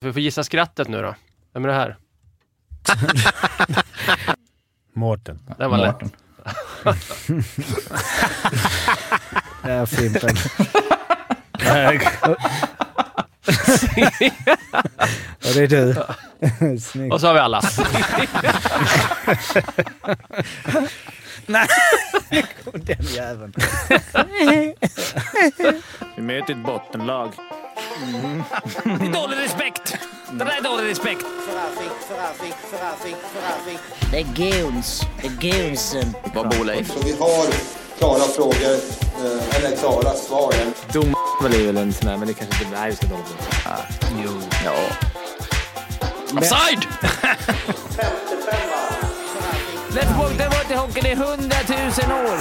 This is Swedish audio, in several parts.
Vi får gissa skrattet nu då. Vem är det här? Mårten. Den var lätt. Mårten. Ja, Fimpen. Ja, det är du. Snyggt. Och så har vi alla. Den jäveln. Vi möter ett bottenlag. Det är dålig respekt! Det där är dålig respekt! Det är guns. Det är gunsen. Vad bor Leif? Så vi har klara frågor, eh, eller klara svar. Dom är väl en sån där, men det kanske inte är just det. Jo. Ja. Offside! Let's walk the water hockey, det är hundratusen år!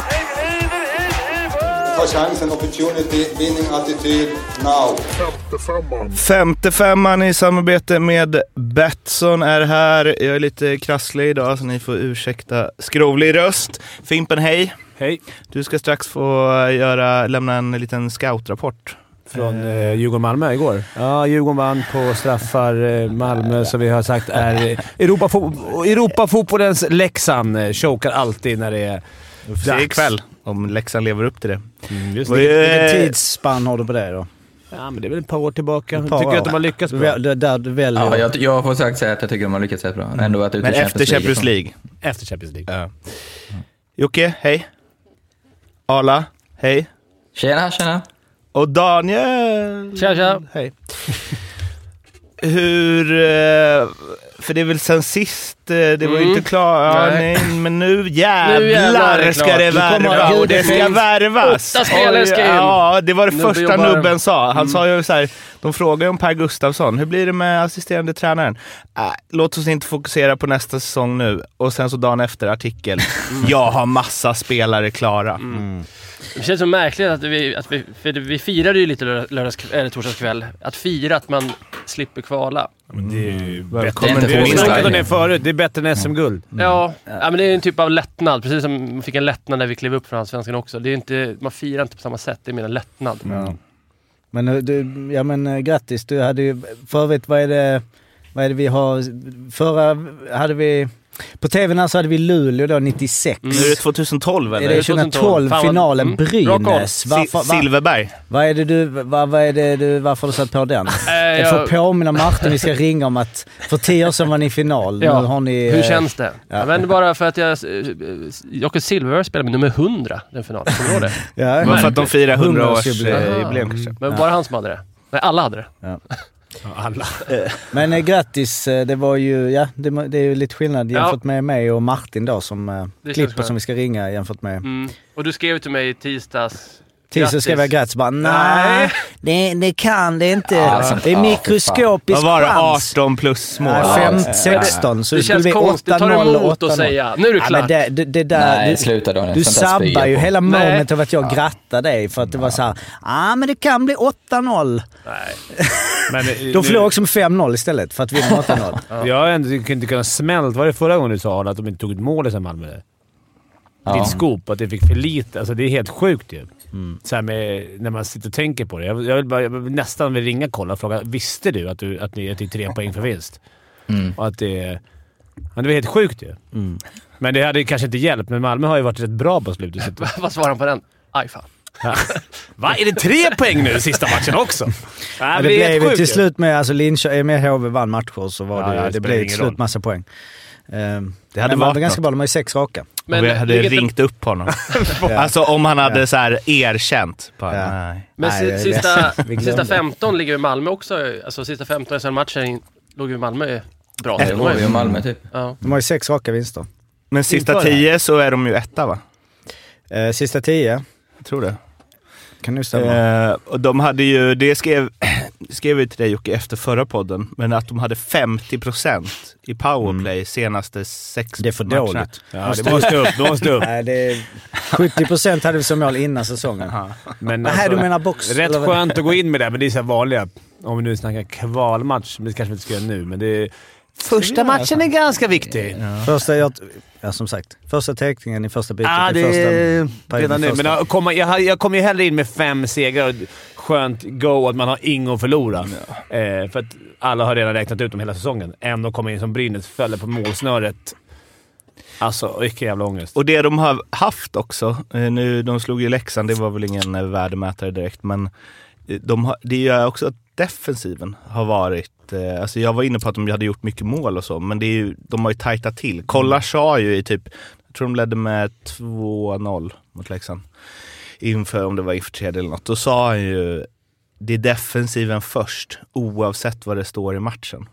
Ta chansen, opportunity, winning attityd, now. Femte femman i samarbete med Betsson är här. Jag är lite krasslig idag så ni får ursäkta skrovlig röst. Fimpen, hej. Hej. Du ska strax få göra, lämna en liten scoutrapport. Från eh, Djurgården-Malmö igår. Ja, Djurgården vann på straffar. Eh, Malmö, som vi har sagt, är Europafo- Europafotbollens Leksand. Eh, Chokar alltid när det är får se ikväll om Leksand lever upp till det. Mm, just Vad det. är- Vilken tidsspann har du på det då? Ja, men det är väl ett par år tillbaka. Par Tycker år. att de har lyckats bra? Väl- det Där du väljer. Ja, jag, jag får sagt säga att jag tycker de har lyckats rätt bra. Ändå att ute Men i efter Champions League. Efter Champions League. Ja. Jocke, hej. Arla, hej. Tjena, tjena. Och Daniel. Tja, tja. Hej. Hur... eh, För det är väl sen sist, eh, det var ju Mm. inte klart. Ja, Nej. nej, men nu jävlar, Nu jävlar det ska det värva och det ska värvas. åtta spelare ska in. Ja, det var det Nubbe första jobbar. Nubben sa. Han sa ju så här, de frågade ju om Per Gustafsson. Hur blir det med assisterande tränaren? Äh, låt oss inte fokusera på nästa säsong nu. Och sen så dagen efter artikel. Jag har massa spelare klara. Det känns så märkligt att vi, att vi, för vi firade ju lite lördags, eller torsdagskväll. Att fira att man slipper kvala. Men det är ju bättre. Välkommen Det det förut. Det är bättre än SM-guld. Ja, ja, men det är en typ av lättnad. Precis som man fick en lättnad när vi klev upp från Allsvenskan också. Det är inte, man firar inte på samma sätt. Det är mer en lättnad. Ja. Men, eh, du, ja, men eh, grattis, du hade ju... För övrigt, vad är det, vad är det vi har... Förra hade vi... På tvn här så hade vi Luleå då 96. Nu är det 2012 Är eller? det 2012? 2012 Fan finalen mm. Brynäs? Varför, va, Silverberg. vad är det du, vad, vad är det du, varför har du satt på den? Eh, Jag får påminna Martin, vi ska ringa om att för tio år sedan var ni i final. Ja. Nu har ni... Hur eh, känns det? ja. Men bara för att jag... eh, Jocke Silverberg spelade med nummer 100 den finalen. Kommer du ihåg det? Ja, Det var för att de firar 100 års 100-årsjubileum. eh, jubileum kanske. Men bara han som hade det? Nej, alla hade det. Ja, alla. Men eh, grattis, eh, det var ju, ja, det, det är ju lite skillnad Ja. jämfört med mig och Martin då som eh, klipper som vi ska ringa jämfört med... Mm. Och du skrev till mig i tisdags... Tisdag skrev jag grattis bara nej, det, det kan det inte. alltså, det är ja, mikroskopisk Vad var det? chans. 18 plus mål? Ja, fem, Ja. 16, så Det det skulle känns bli 8-0 konstigt. Tar du emot 8-0. att säga nu är det Ja, klart? men det, det, det där, Nej, du, sluta Daniel. du sabbar ju på. hela momentet av att jag grattar dig för att det var så här, ah, men det kan bli 8-0. Nej. Men, eh, Då nu- förlorar jag också med 5-0 istället för att vinna med 8-0. Jag har ändå inte kunnat smält. Var det förra gången du sa att de inte tog ett mål i Malmö? Ja. Ditt scoop, att det fick för lite. Alltså det är helt sjukt ju. Så här med, när man sitter och tänker på det. Jag, jag, vill bara, jag vill nästan vill ringa kolla och fråga. Visste du att, du, att, ni, att det är tre poäng för vinst? Mm. Och att det. Men det var helt sjukt ju. Men det hade kanske inte hjälpt, men Malmö har ju varit rätt bra på slutet. Så Vad svarar han på den? Aj fan. Va? Är det tre poäng nu i sista matchen också? Nej, det blev ju till slut med, alltså Linköping, med HV vann matcher så var Ja, det, ja, det det, blev till slut roll. massa poäng. Ehm, Det hade men varit var ganska något. bra, de har ju sex raka. Men vi hade ringt upp honom. Alltså om han hade Ja. så här erkänt. Bara, Ja. nej. Men Nej, sista, sista 15 ligger ju Malmö också. Alltså sista 15 sen matchen låg ju Malmö bra Det ju Malmö typ. Ja. De har ju sex raka vinster. Men sista Inför det här. tio så är de ju etta va? Eh, sista tio, Jag tror det. kan nu stämma. Eh, och de hade ju, det skrev, skrev vi till dig Jocke efter förra podden, men att de hade 50% i powerplay senaste sex Mm. Det är för matcherna. dåligt. Ja, det måste upp. Det måste upp. Nej, det är, 70% hade vi som mål innan säsongen. Men alltså, du menar box? Rätt eller skönt att gå in med det, men det är så här vanliga. Om vi nu snackar kvalmatch, men det kanske vi inte ska göra nu, men det är... Första matchen är ganska viktig. Ja, Första, jag, ja som sagt, första teckningen i första bytet. ah, det första, redan nu. första. Men jag kommer, jag, jag kommer ju hellre in med fem segrar och skönt go att man har inget att förlora. Eh, för att alla har redan räknat ut dem hela säsongen. Ändå kommer in som Brynäs, fäller på målsnöret. Alltså, vilken jävla ångest. Och det de har haft också, eh, nu, de slog ju Leksand, det var väl ingen eh, värdemätare direkt, men eh, de har, det gör också att defensiven har varit, eh, alltså jag var inne på att de hade gjort mycket mål och så, men det är ju, de har ju tajtat till. Kolla sa ju i typ, jag tror de ledde med 2-0 mot Leksand. Inför, om det var inför tredje eller något. Då sa han ju, det är defensiven först, oavsett vad det står i matchen.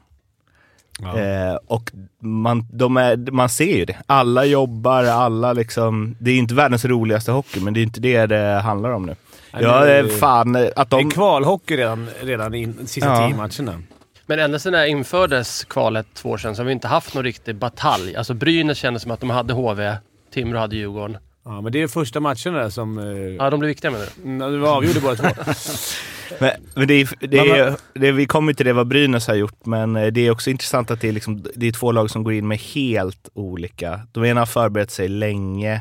Eh, och man, de är, man ser ju det. Alla jobbar, alla liksom... Det är inte världens roligaste hockey, men det är inte det det handlar om nu. Nej, Ja, det det- är fan eh, att Det de... är kvalhockey redan, redan in sista Ja. tio matcherna. Men ända sedan det här infördes kvalet två år sedan så har vi inte haft någon riktig batalj. Alltså Brynäs kändes som att de hade HV, Timrå hade Djurgården. Ja, men det är första matcherna där som... Eh, Ja, de blev viktiga menar du? mm, det avgjorde båda två. Men, men det är, det är, det är, vi kommer till det vad Brynäs har gjort, men eh, det är också intressant att det är, liksom, det är två lag som går in med helt olika... De ena har förberett sig länge,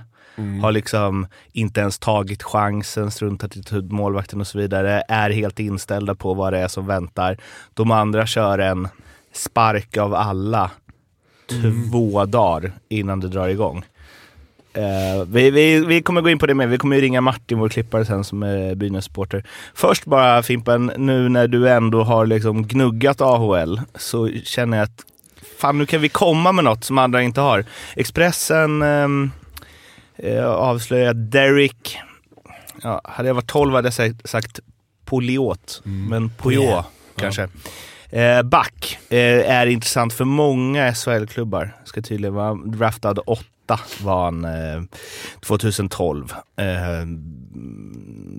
har liksom inte ens tagit chansen, struntat i målvakten och så vidare, är helt inställda på vad det är som väntar. De andra kör en spark av alla två dagar innan det drar igång. Eh, vi, vi, vi kommer gå in på det med. Vi kommer ju ringa Martin, vår klippare sen, som är Brynäs-supporter. Först bara Fimpen, nu när du ändå har liksom gnuggat AHL så känner jag att fan nu kan vi komma med något som andra inte har. Expressen ehm, eh, avslöjar Derek, ja, hade jag varit 12 hade jag sagt, sagt Poliot, men Pojot kanske. Eh, back eh, är intressant för många SHL-klubbar. Ska tydligen vara draftad åtta var han eh, 2012. Eh,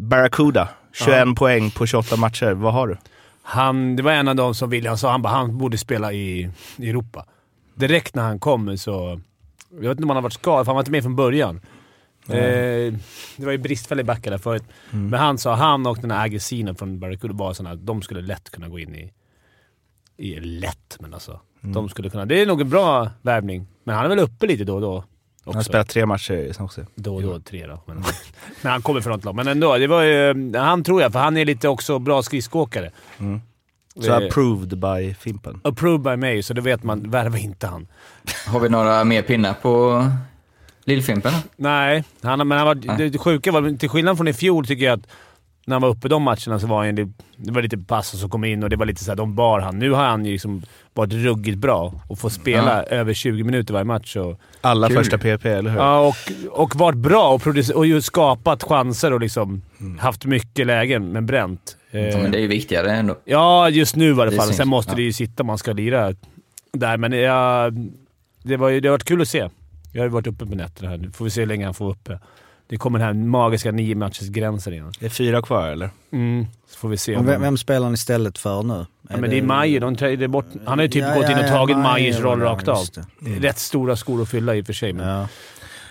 Barracuda, 21 poäng på 28 matcher. Vad har du? Han, det var en av de som William sa. Han bara han borde spela i, i Europa. Direkt när han kom så... Jag vet inte om han har varit skadad, för han var inte med från början. Eh, det var ju bristfällig backar där förut. Men han sa han och den här Agesinen från Barracuda var sådana de skulle lätt kunna gå in i... i lätt, men alltså. De skulle kunna... Det är nog en bra värvning, men han är väl uppe lite då och då. Han Också. spelat tre matcher i San Jose. Då och då, tre då. Men, men han kommer från ett lag. Men ändå, det var ju... Han tror jag, för han är lite också bra skridskoåkare. Så Eh, approved by Fimpen. Approved by mig, så det vet man. Värva inte han. Har vi några mer pinnar på Lillfimpen? Nej, han, men han var, det, det sjuka var, till skillnad från i fjol tycker jag att när han var uppe de matcherna så var han, det, det var lite pass som kom in och det var lite så här, de bar han. Nu har han ju liksom varit ruggigt bra och får spela över 20 minuter varje match. Och, Alla Kul. första PP, eller hur? ja, och, och varit bra och, och ju skapat chanser och liksom haft mycket lägen, men bränt. Ja, Eh, men det är ju viktigare ändå. Ja, just nu i alla Det fall. Sen måste ja. det ju sitta om man ska lira där, men ja, det, var ju, det har varit kul att se. Jag har ju varit uppe på nätterna här. Nu får vi se hur länge han får uppe. Det kommer den här magiska nio matchers gränsen igen. Det är fyra kvar, eller? Mm. Så får vi se. Men Om vem, vem spelar han istället för nu? ja, men det är Majer. De bort... Han har ju typ Ja, gått in ja, och ja, tagit var roll rakt av. det. Rätt stora skor att fylla i och för sig, men, Ja.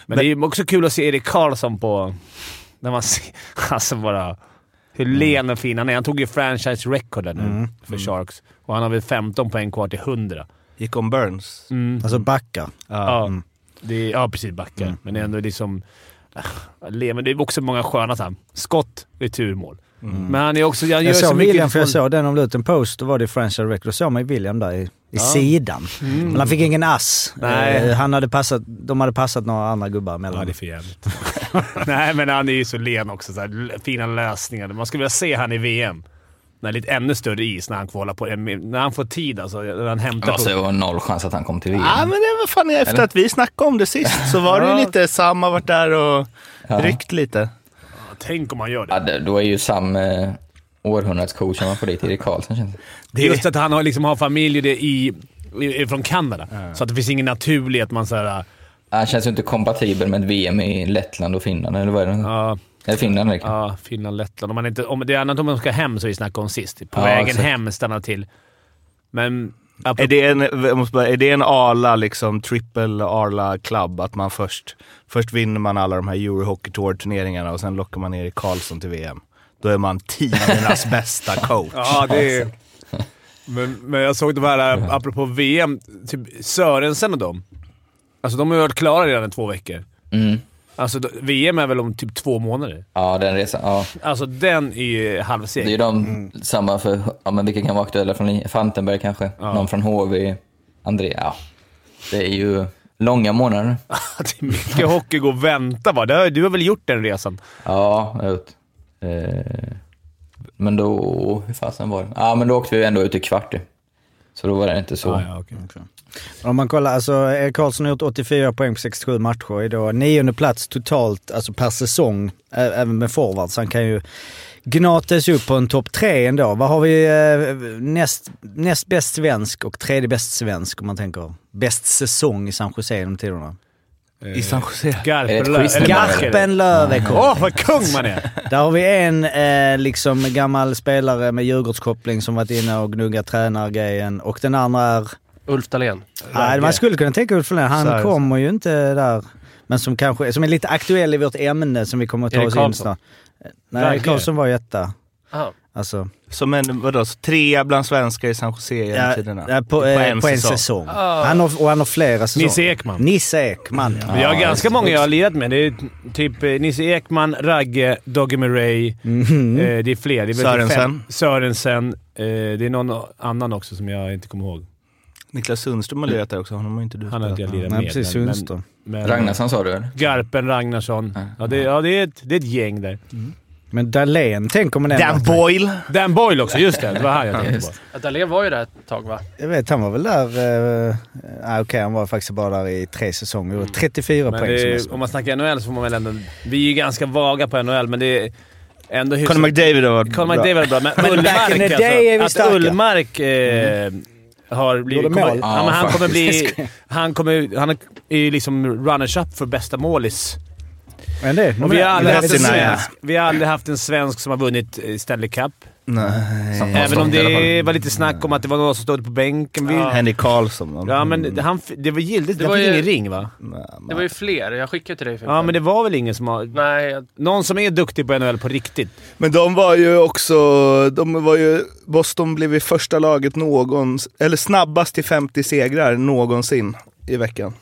men, det är också kul att se Erik Karlsson på... När man ser... Alltså bara... Hur len och fin han är. Han tog ju franchise record nu Mm. för Sharks. Och han har väl 15 poäng kvar till 100. Gick om Burns. Mm. Alltså backar. Ja, Mm. det är, ja precis. Backar. Men det är ändå liksom... Men det är också många sköna så här, skott, returmål. Men han är också... Han gör Jag så såg mycket William, för jag såg den om Luton Post, då var det franchise record. Då såg man ju William där i, i sidan. Men han fick ingen ass. Nej. Eh, Han hade passat, de hade passat några andra gubbar mellan. Ja, det är för jävligt. Nej, men han är ju så len också. Så här, fina lösningar. Man skulle vilja se han i VM. När lite ännu större is när han kvalar på... När han får tid alltså. När han hämtar Alltså, på... det var noll chans att han kom till VM. Ja, men det var fan efter Eller? att vi snackade om det sist så var det ju lite Sam har varit där och ryckt lite. Tänk om han gör det. Ja, det- då är ju Sam eh, århundradets coach om man får dit Erik Karlsson känns det. Det är just att han har, liksom, har familj det i, i, från Kanada. Så att det finns ingen naturlig att man såhär... Han känns ju inte kompatibel med ett VM i Lettland och Finland, eller vad är det? Ja, Eller Finland kanske. ja, Finland, Lettland. Om man inte, om det är annat om man ska hem, så vi snackade om sist. På Ja, vägen exakt. hem stanna till. Men... Är det en, jag måste bara, är det en Arla, liksom triple Arla club? Att man först, först vinner man alla de här Eurohockey Tour-turneringarna och sen lockar man Erik Karlsson till VM. Då är man tidernas bästa coach. Ja, det är... Men, men jag såg de här, apropå VM, typ Sörensen och dem. Alltså de har ju varit klara redan i två veckor. Mm. Alltså, VM är väl om typ två månader? Ja, den resan. Ja. Alltså den är ju Det är halvseg. ju de samma för, ja men vilka kan vara aktuella från Fantenberg kanske? Någon från HV? André? Ja. Det är ju långa månader. Det är mycket hockey gå och vänta har- Du har väl gjort den resan? Ja, jag har gjort. Eh, men då... Hur fasen var det? Ja, men då åkte vi ändå ut i kvart. Så då var det inte så. Ja, ja, okej. Men Om man kollar, alltså Erik Karlsson har gjort 84 poäng på 67 matcher. Är då nionde plats totalt, alltså per säsong, även med forwards. Han kan ju gnatas upp på en topp tre ändå. Vad har vi eh, näst, näst bäst svensk och tredje bäst svensk om man tänker bäst säsong i San Jose genom tiderna? I San Jose. Är det Garpen ett Lö- quiz eller nu, Mark eller? är Åh, vad kung man är! Där har vi en eh, liksom gammal spelare med Djurgårdskoppling som varit inne och gnuggat tränargrejen och den andra är... Ulf Dahlén. Nej, man skulle kunna tänka Ulf Lundén. Han Så här. kommer ju inte där. Men som kanske som är lite aktuell i vårt ämne som vi kommer att ta Erik oss in snart. Nej, Karlsson var ju etta. Aha. Alltså, Som en, vadå, så trea bland svenskar i San Jose genom ja, tiderna? ja, på, eh, på en säsong. Han har, och han har flera säsonger. Nisse Ekman. Nisse Ekman, ja. Jag har ganska många jag har lirat med. Det är typ eh, Nisse Ekman, Ragge, Doggy Murray. Eh, det är fler. Det är väl Sörensen. fem- Sörensen. Eh, det är någon annan också som jag inte kommer ihåg. Niklas Sundström har lirat där också, honom har inte du Han har inte jag spelat lirat med. Nej, precis. Sundström. men- Ragnarsson sa du eller? Garpen, Ragnarsson. Ja, det, ja, det, är ett, det är ett gäng där. Men Dahlén tänker man ändå... Dan Boyle! Dan Boyle också, just det. Det var han jag tänkte på. Ja, Dahlén var ju där ett tag va? Jag vet, han var väl där... Uh, Okej, han var faktiskt bara där i tre säsonger. Och 34 Men poäng det, som är- om man snackar NHL så får man väl ändå... Vi är ju ganska vaga på NHL, men det är ändå Conor McDavid har varit Conor bra. McDavid bra, men, Ullmark day är vi alltså. Att. Ullmark eh, har blivit... Gjorde mål. Kommer, ja, men han kommer bli... Han, kommer, han är ju liksom runners-up för bästa målis. Men det, vi, har aldrig haft en svensk, vi har aldrig haft en svensk som har vunnit eh, Stanley Cup. Nej. Även om det var lite snack om att det var någon som stod på bänken. Ja. Henrik Karlsson. men han, det var giltigt. Det Det var ju- ingen ring va? Det var ju fler. Jag skickade till dig för Ja, men det var väl ingen som har... Nej, jag- Någon som är duktig på NHL på riktigt. Men de var ju också, de var ju, Boston blev ju första laget någon, eller snabbast till 50 segrar någonsin i veckan.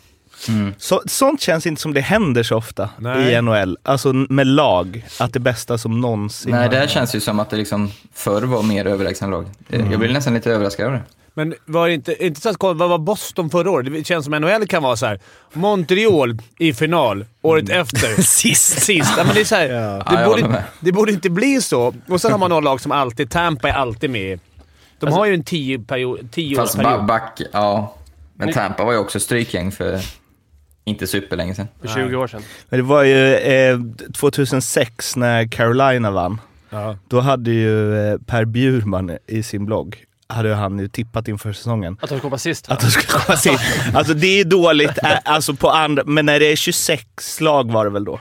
Mm. Så, sånt känns inte som det händer så ofta Nej. i NHL. Alltså med lag, att det bästa som någonsin Nej, det här känns ju som att det liksom förr var mer överlägsna lag. Eh, Jag blir nästan lite överraskad av det. Men var det inte intressant att kolla, vad var Boston förra året? Det känns som NHL kan vara så här. Montreal i final, året efter. Sist. Sist. Ja, men det är så här, Ja, det, borde, det borde inte bli så. Och sen har man några lag som alltid... Tampa är alltid med. De har ju en tio period, tio Fast ba- period. back, ja. Men Men- Tampa var ju också strykgäng för inte superlänge sedan. för 20 år sedan. Men det var ju eh, 2006 när Carolina vann. Ja. Då hade ju eh, Per Bjurman i sin blogg, hade han ju tippat inför säsongen. Att de kom sist va? Att de skulle komma sist. Alltså det är dåligt, eh, alltså på andra, men när det är 26 lag var det väl då?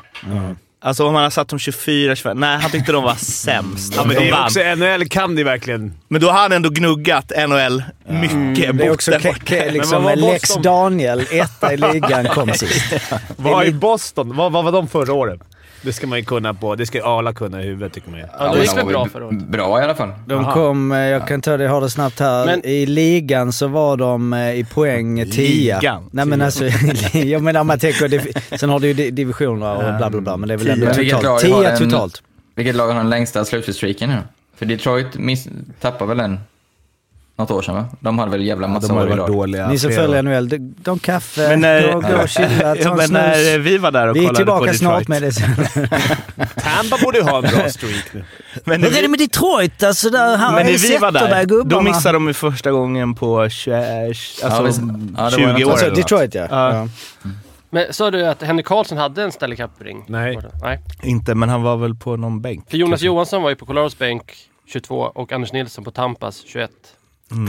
Alltså om man har satt dem 24, 25, nej han tyckte de var sämst. Ja, men de det är vann. också, NHL kan det verkligen. Men då har han ändå gnuggat NHL mycket. Det är också ke- Men liksom var Lex? Daniel, etta i ligan, kom sist. Vad är Boston? Vad, vad var de förra året? Det ska man ju kunna på. Det ska ju alla kunna i huvudet tycker man ju. Ja, men gick det var bra förra året. Bra i alla fall. De Aha. kom, eh, jag kan ta det, jag har det snabbt här. Men- I ligan så var de eh, i poäng 10. Ligan? Nej men alltså, jag menar man tänker, sen har du ju di- divisioner och bla bla bla, men det är väl ändå totalt. lag har 10 en- totalt. Vilket lag har den längsta slutstreaken nu? För Detroit miss, tappade väl en något år sedan va? De hade väl jävla massa De har år i varit rad. dåliga. Ni som följer. NHL, de, de kaffe, Men när, gå, gå och chilla, ja, en men när vi var där och Vi är på tillbaka snart med det sen. Tampa borde ju ha en bra streak nu. Men, Hur är det med Detroit? Alltså där, här men har när vi var där, då gubbarna. missade de ju första gången på 20, alltså, Ja, visst. Ja, det var 20 något år. Alltså. Detroit ja. Ja. ja. Men sa du att Henrik Karlsson hade en Stanley Cup-ring? Nej. Nej. Inte, men han var väl på någon bänk. För Jonas kanske. Johansson var ju på Colorados bänk 22 och Anders Nilsson på Tampas 21.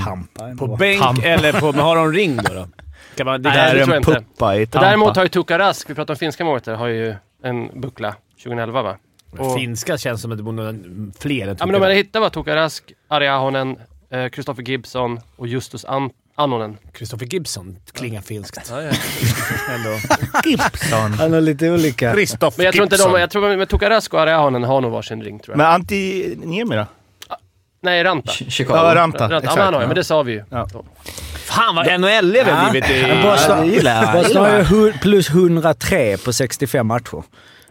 Tampa är På bänk Tam- eller på... Men har de ring då? då? Kan man, det Nej, Det är tror en puppa i Tampa. Däremot har ju Tuukka Rask, vi pratade om finska där, har ju en buckla 2011 va? Och- finska känns som att det borde fler än Ja men de hade hittat var Tuukka Rask, Ari Ahonen, eh, Kristoffer Gibson och Justus An- Annonen. Kristoffer Gibson klingar finskt. Ja, ja. Ändå. Gibson. Han har lite olika. Kristoffer Men jag tror inte Gibson. de, jag tror med Tuukka Rask och Ari Ahonen har nog varsin ring tror jag. Men Antti Niemi då? Nej, Ranta. Ch- Chicago. Ja, Ranta. Ranta. Ja, Exakt. men han har men det sa vi ju. Ja. Fan vad NHL vi har blivit i... Boston, har ju plus 103 på 65 matcher.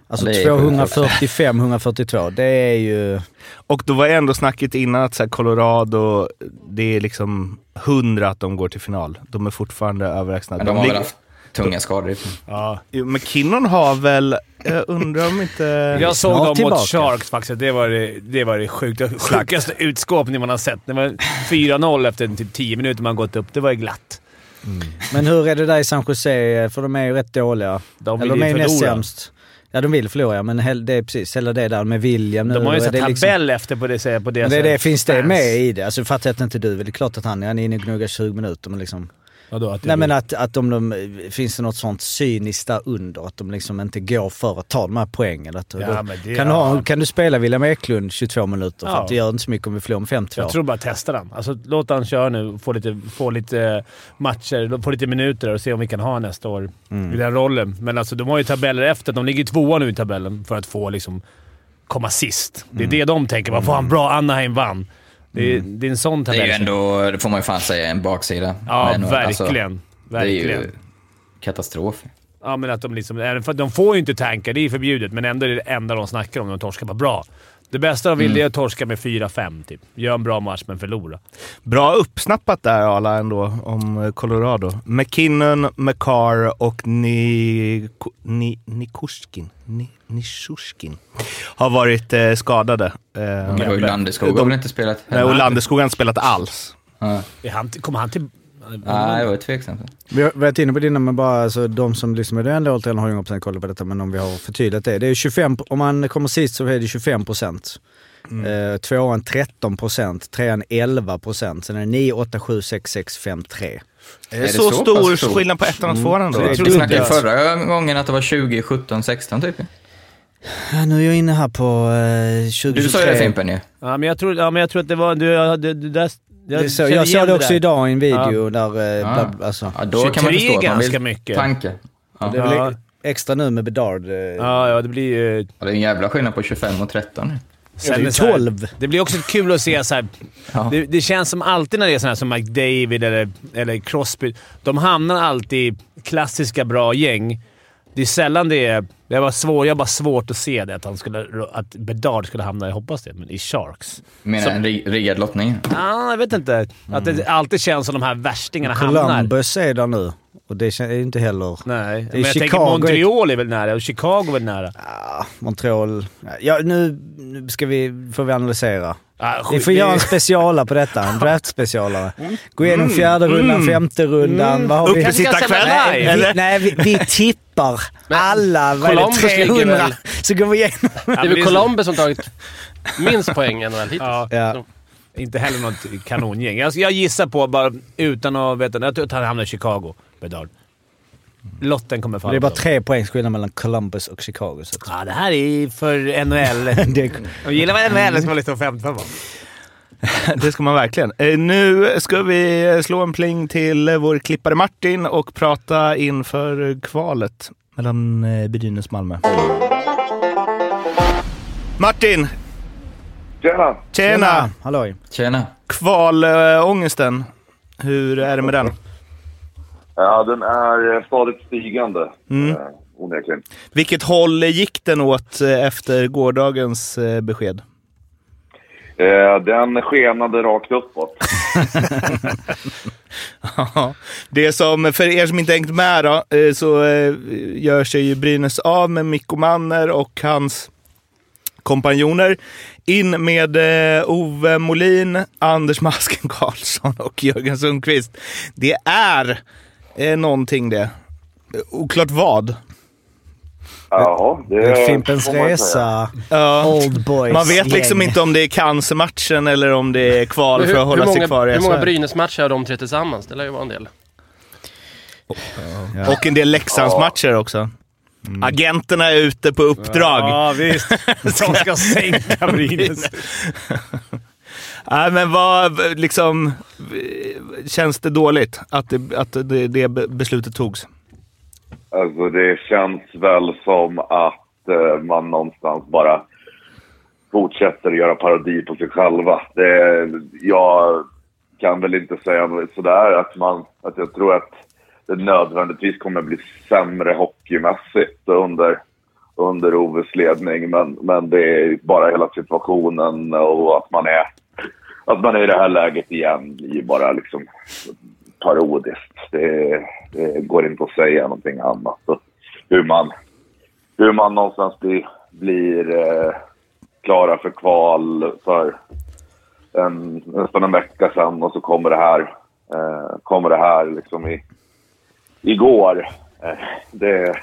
Alltså Det är sjukt. 245, 142. Det är ju... Och då var ändå snacket innan att så här, Colorado, det är liksom hundra att de går till final. De är fortfarande överlägsna. Men de har väl haft tunga skador. Ja. Jo, McKinnon har väl, jag undrar om inte... Jag såg dem tillbaka. mot Sharks faktiskt. Det var det, det, var det sjukt, sjukaste utskåpning man har sett. Det var 4-0 efter typ 10 minuter man gått upp. Det var ju glatt. Men hur är det där i San Jose? För de är ju rätt dåliga. De vill Eller de är ju näst sämst. Ja, de vill förlora ja, men det är precis hela det där med William nu. De har ju sett liksom- tabell efter på det, säger- på det Men det, det, finns det med i det? Alltså fattar jag att inte du vill. Det är klart att han, han är inne och gnuggar 20 minuter men liksom... Vadå, att Nej men att, att om de, finns det något sånt cyniskt där under? Att de liksom inte går för att ta de här poängen? Att, Ja, det- kan, du ha, kan du spela William Eklund 22 minuter? För Ja. att det gör inte så mycket om vi förlorar med 5-2. Jag tror bara testa den. Alltså, låt han köra nu få lite, få lite matcher, få lite minuter och se om vi kan ha nästa år Mm. i den rollen. Men alltså, de har ju tabeller efter. De ligger tvåa nu i tabellen för att få liksom, komma sist. Det är Mm. det de tänker. Vad fan bra Anaheim vann. Det är, det är en sån Det är tabell. ju ändå, det får man ju fan säga, en baksida. ja, Men, alltså, verkligen. det är verkligen. ju katastrof. Ja, men att de liksom... de får ju inte tanka, det är förbjudet, men ändå är det det enda de snackar om när de torskar på bra. Det bästa de vill Mm. det är att torska med 4-5, typ. Gör en bra match, men förlora. Bra uppsnappat där Arla ändå om eh, Colorado. McKinnon, McCarr och Ni, Ni, Nikushkin, Ni, Nishushkin har varit eh, skadade. Eh, Men har väl inte spelat Nej, och Landeskog har inte spelat alls. Ja. Han, kommer han till... Nej, det var tveksamt. Vi har varit inne på dina, men bara alltså, de som liksom är det enda året har ju 100% koll på detta, men om vi har förtydligat det. Det är 25, om man kommer sist så är det 25 procent. Mm. Eh, tvåan 13 procent, trean 11 procent, sen är det 9, 8, 7, 6, 6, 5, 3. Är det det så, så stor stor? skillnad på ettan och tvåan ändå? Det Vi snackade förra gången att det var 20, 17, 16 typ. Ja, nu är jag inne här på eh, 2023. Du sa ju det Fimpen ju. Ja, men jag tror, ja, men jag tror att det var... Du, det, det där, Det är så, jag såg det också där. idag i en video där... Eh, Ja. bla- alltså, Ja, då kan man 23 förstå att man ganska vill mycket. tanka. Ja. det är Ja. extra nu med Bedard. Eh, Ja, ja, det blir ju... Ja, det är en jävla skillnad på 25 och 13 nu. det är ju så här- 12. Det blir också kul att se så här, Ja. det, det känns som alltid när det är sådana som Mike David eller, eller Crosby. De hamnar alltid i klassiska bra gäng. Det är sällan det är... Det var svår, jag har bara svårt att se det, att, han skulle, att Bedard skulle hamna, jag hoppas det, men i Sharks. Menar Så- en ri- riggad lottning? Ja, jag vet inte. Att det alltid känns som de här värstingarna hamnar. Columbus är där nu. Och det är ju inte heller... Nej, men jag tänker Chicago- Montreal är väl nära och Chicago är väl nära. Ah, Montreal... Ja, nu, nu ska vi, får vi analysera. Ah, Vi skit- får göra en specialare på detta. En draftspecialare. Gå igenom fjärde rundan, femte rundan. Vad har vi? Uppesittarkväll Nej, vi, eller? nej vi, vi tippar alla, vad är det, Columbus ligger 300? väl- Så går vi igenom. Det är väl Columbus som tagit minst poäng i NHL hittills. Ja. Ja. Inte heller något kanongäng. Jag, jag gissar på, bara utan att veta, jag tror att han hamnar i Chicago, Bedard. Lotten kommer falla Det är bara på tre poängs skillnad mellan Columbus och Chicago. Så Ja, det här är för NHL. det, Jag gillar vad NHL ska vara lite offentligt för. Det ska man verkligen. Eh, Nu ska vi slå en pling till vår klippare Martin och prata inför kvalet mellan eh, Brynäs och Malmö. Martin! Tjena! Tjena! Halloj. Tjena. Kvalångesten. Hur är det med den? Ja, den är eh, stadigt stigande, Mm. eh, onekligen. Vilket håll gick den åt eh, efter gårdagens besked? Den skenade rakt uppåt. Ja, det som, för er som inte hängt med då, så gör sig ju Brynäs av med Mikko Manner och hans kompanjoner. In med Ove Molin, Anders Masken Karlsson och Jörgen Sundqvist. Det är eh, någonting det. Oklart vad. Ja, det Fimpens får man. Resa, Ja. Old Boys Man vet liksom gäng. inte om det är cancermatchen eller om det är kval Men för att hålla hur sig många, kvar i hur många SHL. Brynäs-matcher har de tre tillsammans? Det lär ju vara en del. Och en del Leksandsmatcher också. Agenterna är ute på uppdrag. Ja, visst. Som ska sänka Brynäs. Nej, men vad liksom... Känns det dåligt att det, att det, det beslutet togs? Alltså det känns väl som att eh, man någonstans bara fortsätter göra parodi på sig själva. Det, jag kan väl inte säga sådär att man, att jag tror att det nödvändigtvis kommer bli sämre hockeymässigt under, under Oves ledning. Men, men det är bara hela situationen och att man är, att man är i det här läget igen blir ju bara liksom parodiskt. Det, det går inte att säga någonting annat. Så hur man, hur man någonstans blir, blir eh, klara för kval för en, nästan en vecka sedan och så kommer det här, eh, kommer det här liksom i, igår. Eh, det,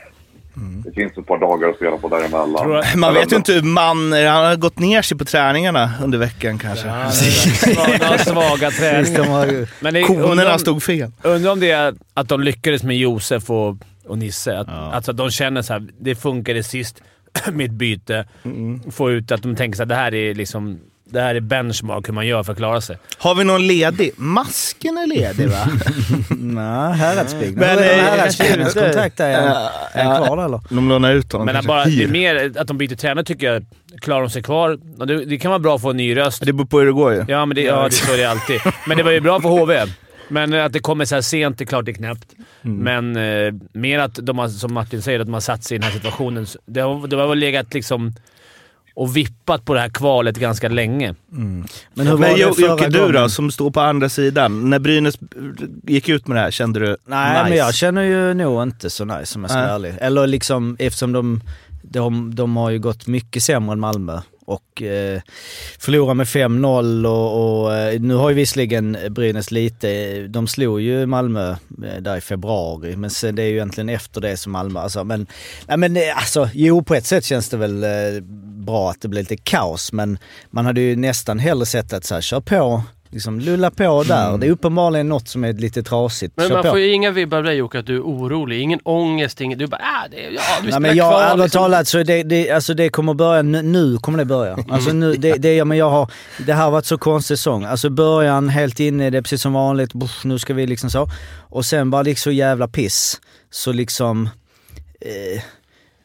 det finns ett par dagar att spela på däremellan. Man vet ju inte hur man... Han har gått ner sig på träningarna under veckan kanske. Ja, svaga, svaga träningar. Men det, Konerna stod fel. Undrar om det är att de lyckades med Josef och, och Nisse. Att, ja. Alltså att de känner så här, det funkade sist, mitt byte. Mm. Få ut att de tänker så här, det här är liksom det här är benchmark hur man gör för att klara sig. Har vi någon ledig? Masken är ledig va? Nej, Häradsbygden. Men Häradsbygdens kontrakt är, är han kvar eller? De lånar ut honom. Men bara, det är mer att de byter tränare tycker jag. Klarar de sig kvar? Det, det kan vara bra att få en ny röst. Det beror på hur det går ju. Ja, men det, ja, det så är det alltid. Men det var ju bra för HV. Men att det kommer så här sent, det är klart det är knäppt. Mm. Men eh, mer att de har, som Martin säger, att de har satt sig i den här situationen. Det har, det har legat liksom och vippat på det här kvalet ganska länge. Mm. Men hur var Men, det Jocke, du då, som står på andra sidan. När Brynäs gick ut med det här, kände du Nej, nice? men jag känner ju nog inte så nice om jag ska vara ärlig. Eller liksom, eftersom de, de, de har ju gått mycket sämre än Malmö och eh, med 5-0 och, och, eh, nu har ju visserligen Brynäs lite, de slog ju Malmö eh, där i februari men sen det är ju egentligen efter det som Malmö, alltså men, nej men eh, alltså jo på ett sätt känns det väl bra att det blir lite kaos men man hade ju nästan hellre sett att så här, kör på liksom lulla på där. Mm. Det är uppenbarligen något som är lite trasigt. Men Kör man på. får ju inga vibbar av dig Jocke att du är orolig. Ingen ångest, ingen... Du bara ah, det, ja, vi Nej, men jag, ärligt liksom. talat så det, det, alltså det kommer börja, nu, nu kommer det börja. Alltså nu, det, det, men jag har, det här har varit så konstig säsong. Alltså början helt inne det precis som vanligt, Buff, nu ska vi liksom så. Och sen bara liksom jävla piss. Så liksom, eh,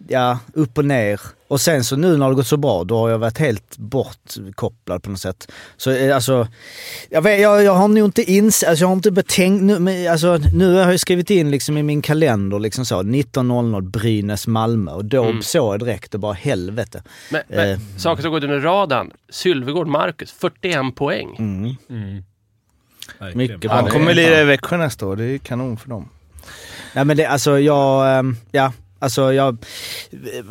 ja, upp och ner. Och sen så nu när det gått så bra, då har jag varit helt bortkopplad på något sätt. Så eh, alltså, jag, vet, jag, jag har nog inte ins, alltså jag har inte betänkt, nu, men, alltså, nu har jag skrivit in liksom i min kalender liksom så, 19.00 Brynäs Malmö och då mm. såg jag direkt och bara helvete. Men, men eh. saker som gått under radarn, Sylvegård Marcus, 41 poäng. Mm. Mm. Mycket Han kommer lira i Växjö nästa år, det är kanon för dem. Nej men det, alltså jag, ehm, ja Alltså jag,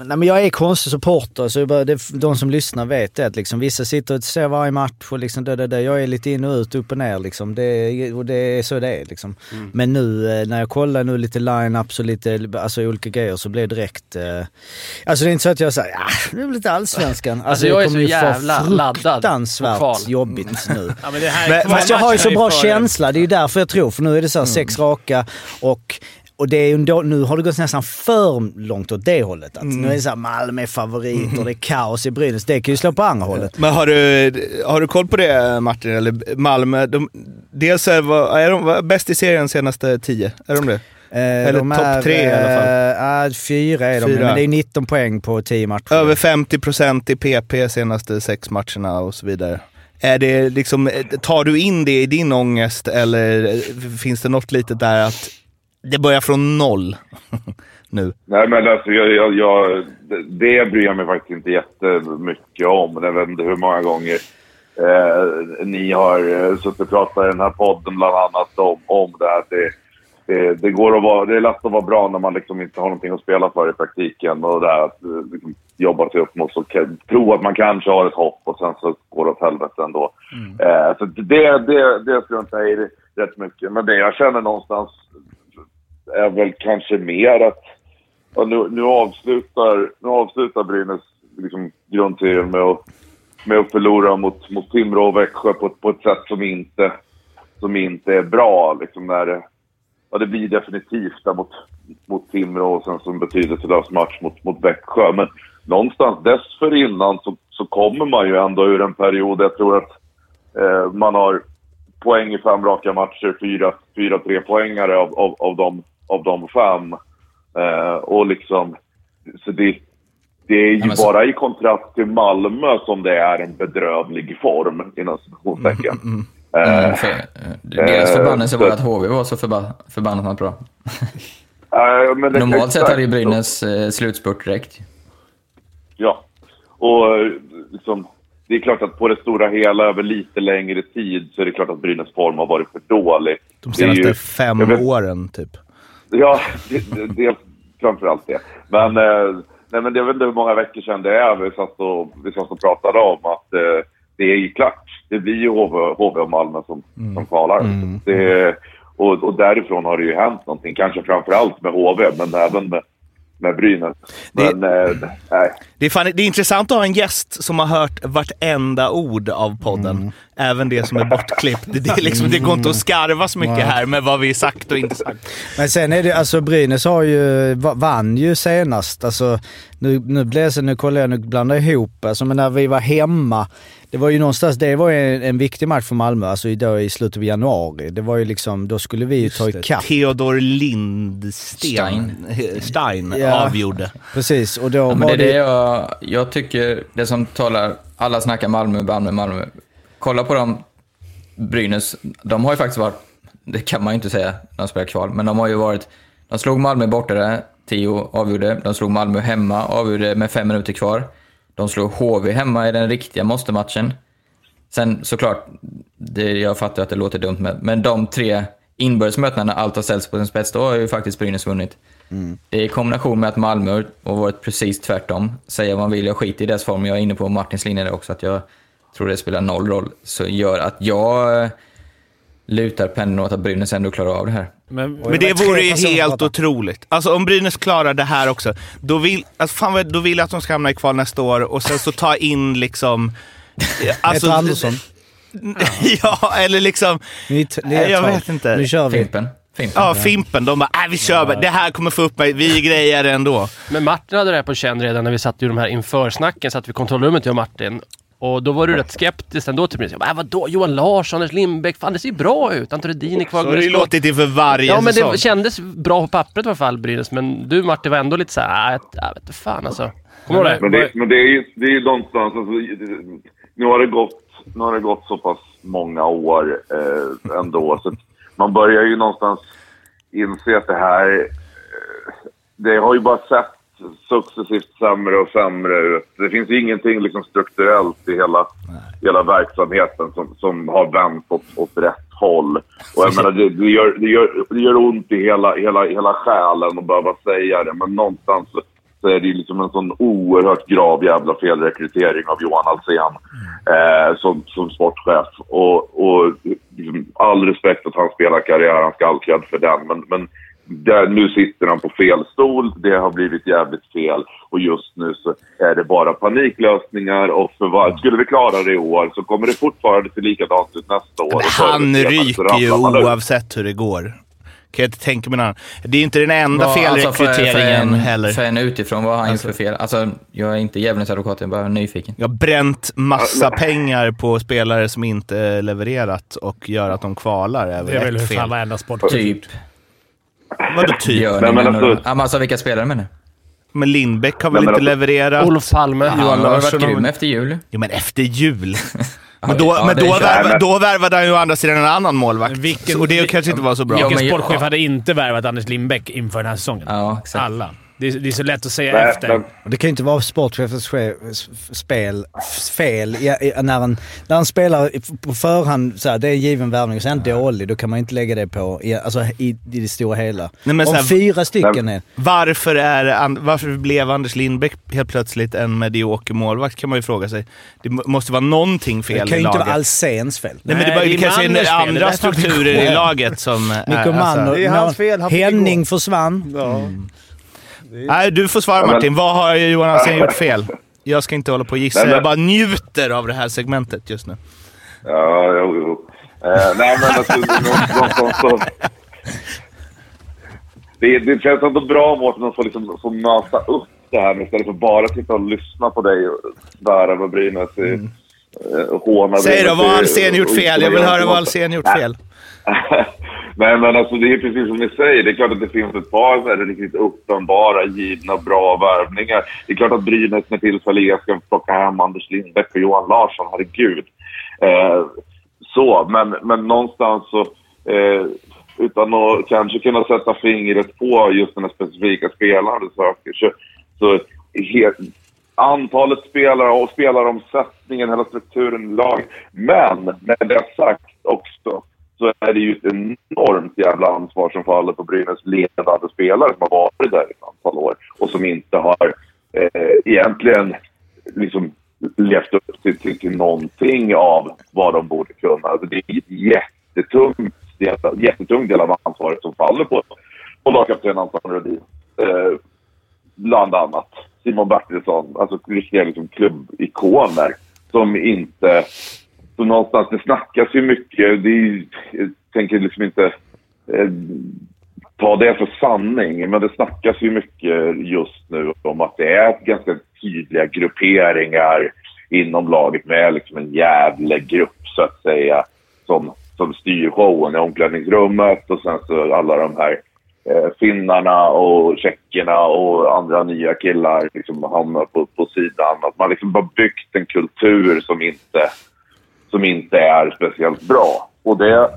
nej men jag är konstig supporter, så det, de som lyssnar vet det. Att liksom, vissa sitter och ser varje match och liksom det, det, det. jag är lite in och ut, upp och ner. Liksom. Det, och det är så det är. Liksom. Mm. Men nu eh, när jag kollar nu lite line-ups och lite alltså, olika grejer så blir det direkt... Eh, alltså det är inte så att jag säger ja, det väl lite allsvenskan. Alltså, alltså jag är så jävla laddad fruktansvärt jobbigt nu. ja, men men, jag har ju så bra känsla, det är ju därför jag tror. För nu är det så här, mm. sex raka och och det är ju nu har det gått nästan för långt åt det hållet. Att mm. Nu är det såhär Malmö är favoriter, mm. det är kaos i Brynäs. Det kan ju slå på andra hållet. Men har du, har du koll på det Martin? Eller Malmö, de, dels är, är de bäst i serien senaste tio? Är de det? Eh, Eller topp tre i alla fall? Äh, fyra är de, fyra. men det är 19 poäng på 10 matcher. Över 50% i PP senaste sex matcherna och så vidare. Är det liksom, tar du in det i din ångest eller finns det något litet där att det börjar från noll nu. Nej, men alltså jag, jag, jag, det bryr jag mig faktiskt inte jättemycket om. Jag vet inte hur många gånger eh, ni har eh, suttit och pratat i den här podden bland annat om, om det här. Det, det, det, går att vara, det är lätt att vara bra när man liksom inte har någonting att spela för i praktiken. Och det här att eh, liksom, jobba sig upp mot och tro att man kanske har ett hopp och sen så går det åt helvete ändå. Mm. Eh, så det, det, det struntar jag i rätt mycket. Men det jag känner någonstans är väl kanske mer att ja, nu, nu, avslutar, nu avslutar Brynäs liksom grundserien med att, med att förlora mot, mot Timrå och Växjö på, på ett sätt som inte, som inte är bra. Liksom när det, ja, det blir definitivt där mot, mot Timrå och sen som betydelselös match mot, mot Växjö. Men någonstans dessförinnan så, så kommer man ju ändå ur en period, jag tror att eh, man har poäng i fem raka matcher, fyra, fyra trepoängare av, av, av, de, av de fem. Eh, och liksom, så det, det är ju ja, bara i kontrast till Malmö som det är en bedrövlig form, inom citationstecken. Mm, mm, Eh, Mm, för, deras eh, förbannelse var så- att HV var så förba förbannat bra. eh, Normalt sett hade ju Brynäs eh, slutspurt direkt. Ja, och liksom, det är klart att på det stora hela över lite längre tid så är det klart att Brynäs form har varit för dålig. De senaste ju- fem vet- åren, typ. Ja, det, det, det framförallt det. Men, eh, nej, men jag vet inte hur många veckor sedan det är vi satt och, vi satt och pratade om att eh, det är ju klart. Det blir ju HV, HV och Malmö som, som kvalar. Det, och, och därifrån har det ju hänt någonting. Kanske framförallt med HV, men även med, med Brynäs. Det- Men eh, nej. Det är, fan, det är intressant att ha en gäst som har hört vartenda ord av podden. Även det som är bortklippt. Det, det, är liksom, det går inte att skarva så mycket här med vad vi sagt och inte sagt. Men sen är det alltså Brynäs har ju, va- vann ju senast. Alltså, nu, nu blev det så, nu kollar jag, nu blandar jag ihop. Alltså, men när vi var hemma, det var ju någonstans, det var ju en, en viktig match för Malmö, alltså idag i slutet av januari. Det var ju liksom, då skulle vi ju ta ikapp. Theodor Lindsten Stein. Stein Ja. avgjorde. Precis, och då Ja, men var det det... det jag, jag tycker, det som talar, alla snackar Malmö, Malmö, Malmö. Kolla på dem, Brynäs, de har ju faktiskt varit, det kan man ju inte säga när de spelar kval, men de har ju varit, de slog Malmö borta där, Tio avgjorde, de slog Malmö hemma, avgjorde med fem minuter kvar. De slog HV hemma i den riktiga måste-matchen. Sen såklart, det, jag fattar att det låter dumt, men, men de tre inbördesmötena när allt har ställts på sin spets, då har ju faktiskt Brynäs vunnit. Det är i kombination med att Malmö har varit precis tvärtom. Säga vad man vill, jag skiter i deras form. Jag är inne på Martins linje där också, att jag tror det spelar noll roll. Så gör att jag lutar pendeln åt att Brynäs ändå klarar av det här. Men, Men det vore ju helt otroligt. Alltså om Brynäs klarar det här också, då vill, alltså, fan, vad- då vill jag att de ska hamna i kval nästa år och sen så ta in liksom... Alltså, Peter Andersson. ja, eller liksom... Ni, t- ni Nej, jag tar- vet inte. Nu kör vi. Fimpen. Fimpen. Ja, Fimpen. De bara, äh, vi kör bara. Det här kommer få upp mig. Vi grejer det ändå. Men Martin hade det här på känn redan när vi satt i de här införsnacken, satt vid kontrollrummet jag och Martin. Och då var du rätt skeptisk ändå till Brynäs. Jag bara, Äh, vadå? Johan Larsson, Anders Lindbäck, fan det ser ju bra ut. Anton Rudin är kvar. Så har det låtit inför varje Ja men säsong. det kändes bra på pappret i alla fall, Brynäs. Men du Martin var ändå lite såhär, äh, jag vet fan alltså. Kommer du ihåg det? Men det, men det är ju det är någonstans... Alltså, nu, har det gått, nu har det gått så pass många år eh, ändå. Så man börjar ju någonstans inse att det här... Eh, det har ju bara sett successivt sämre och sämre. Det finns ingenting liksom strukturellt i hela, hela verksamheten som, som har vänt åt, åt rätt håll. Och jag menar, det, det, gör, det, gör, det gör ont i hela, hela, hela själen att behöva säga det, men någonstans så, är det ju liksom en sån oerhört grav jävla felrekrytering av Johan Alsen eh, som, som sportchef. Och, och liksom, all respekt att han spelar karriär, han ska all för den, men, men där, nu sitter han på fel stol, det har blivit jävligt fel och just nu så är det bara paniklösningar och för vad, skulle vi klara det i år så kommer det fortfarande se likadant ut nästa år. Han ryker ju oavsett hur det går. Kan jag inte tänka mig någon annan. Det är inte den enda Vad- alltså, felrekryteringen en, heller. För en utifrån, vad har han gjort för fel? Alltså, jag är inte djävulens advokat, jag är bara nyfiken. Jag har bränt massa pengar på spelare som inte levererat och gör att de kvalar. Är det är väl hur fan varenda sport Typ. Vadå typ? Gör ni men alltså- några- Ja, men alltså vilka spelare menar? Men Lindbäck har väl men inte alltså- levererat? Olof Palme. Han Johan har varit Larsson. grym efter jul. Jo, men efter jul. Men då, ja, men då, värva, då värvade han ju å andra sidan en annan målvakt. Vilken- och det kanske inte var så bra. Vilken men- sportchef ja. hade inte värvat Anders Lindbäck inför den här säsongen? Ja, exakt. Alla. Det är, det är så lätt att säga Nej, efter. men- det kan ju inte vara sportchefens spel, fel i, i, när, han, när han spelar i- på förhand, så här, det är en given värvning och sen dålig, då kan man inte lägga det på i, alltså, i, i det stora hela. Nej, men så Om här- fyra stycken är... Varför, är, varför blev Anders Lindbäck helt plötsligt en medioker målvakt kan man ju fråga sig. Det må- måste vara någonting Det fel kan i ju inte laget. vara Alséns fel. Nej, men det, bara, det det kanske är andra Det strukturer det i laget som... är- Mikko Mann och, det är hans fel, han Henning försvann. Nej, du får svara Ja, men- Martin. Vad har Johan Alsén gjort fel? Jag ska inte hålla på och gissa. Nej, men- Jag bara njuter av det här segmentet just nu. Ja, jo, jo. Eh, nej, men alltså, någonstans så... Det, det känns ändå bra, Mårten, att få, liksom, få möta upp det här istället för bara sitta och lyssna på dig och svära med Brynäs i, eh, håna Säg då, vad har Alsén gjort fel? Jag vill höra vad Alsén gjort fel. Nej, men alltså det är precis som ni säger. Det är klart att det finns ett par så här riktigt uppenbara, givna, bra värvningar. Det är klart att Brynäs med tillfälle ska plocka hem Anders Lindbäck och Johan Larsson. Herregud. Eh, så, men, men någonstans så, eh, utan att kanske kunna sätta fingret på just den här specifika spelaren du söker, så, så helt, antalet spelare och spelaromsättningen, hela strukturen i lag. Men med det sagt också, så är det ju ett enormt jävla ansvar som faller på Brynäs ledande spelare som har varit där i ett antal år och som inte har eh, egentligen liksom levt upp till, till, till någonting av vad de borde kunna. Alltså det är ett jättetungt jättetung del av ansvaret som faller på, på lagkapten Anton Rödin. Eh, bland annat. Simon Bertilsson, alltså riktiga liksom klubbikoner som inte... Så någonstans, det snackas ju mycket. Det är, jag tänker liksom inte eh, ta det för sanning, men det snackas ju mycket just nu om att det är ganska tydliga grupperingar inom laget med liksom en jävla grupp så att säga som, som styr showen i omklädningsrummet och sen så alla de här eh, finnarna och tjeckerna och andra nya killar liksom hamnar på, på sidan. Att man liksom bara byggt en kultur som inte, som inte är speciellt bra. Och det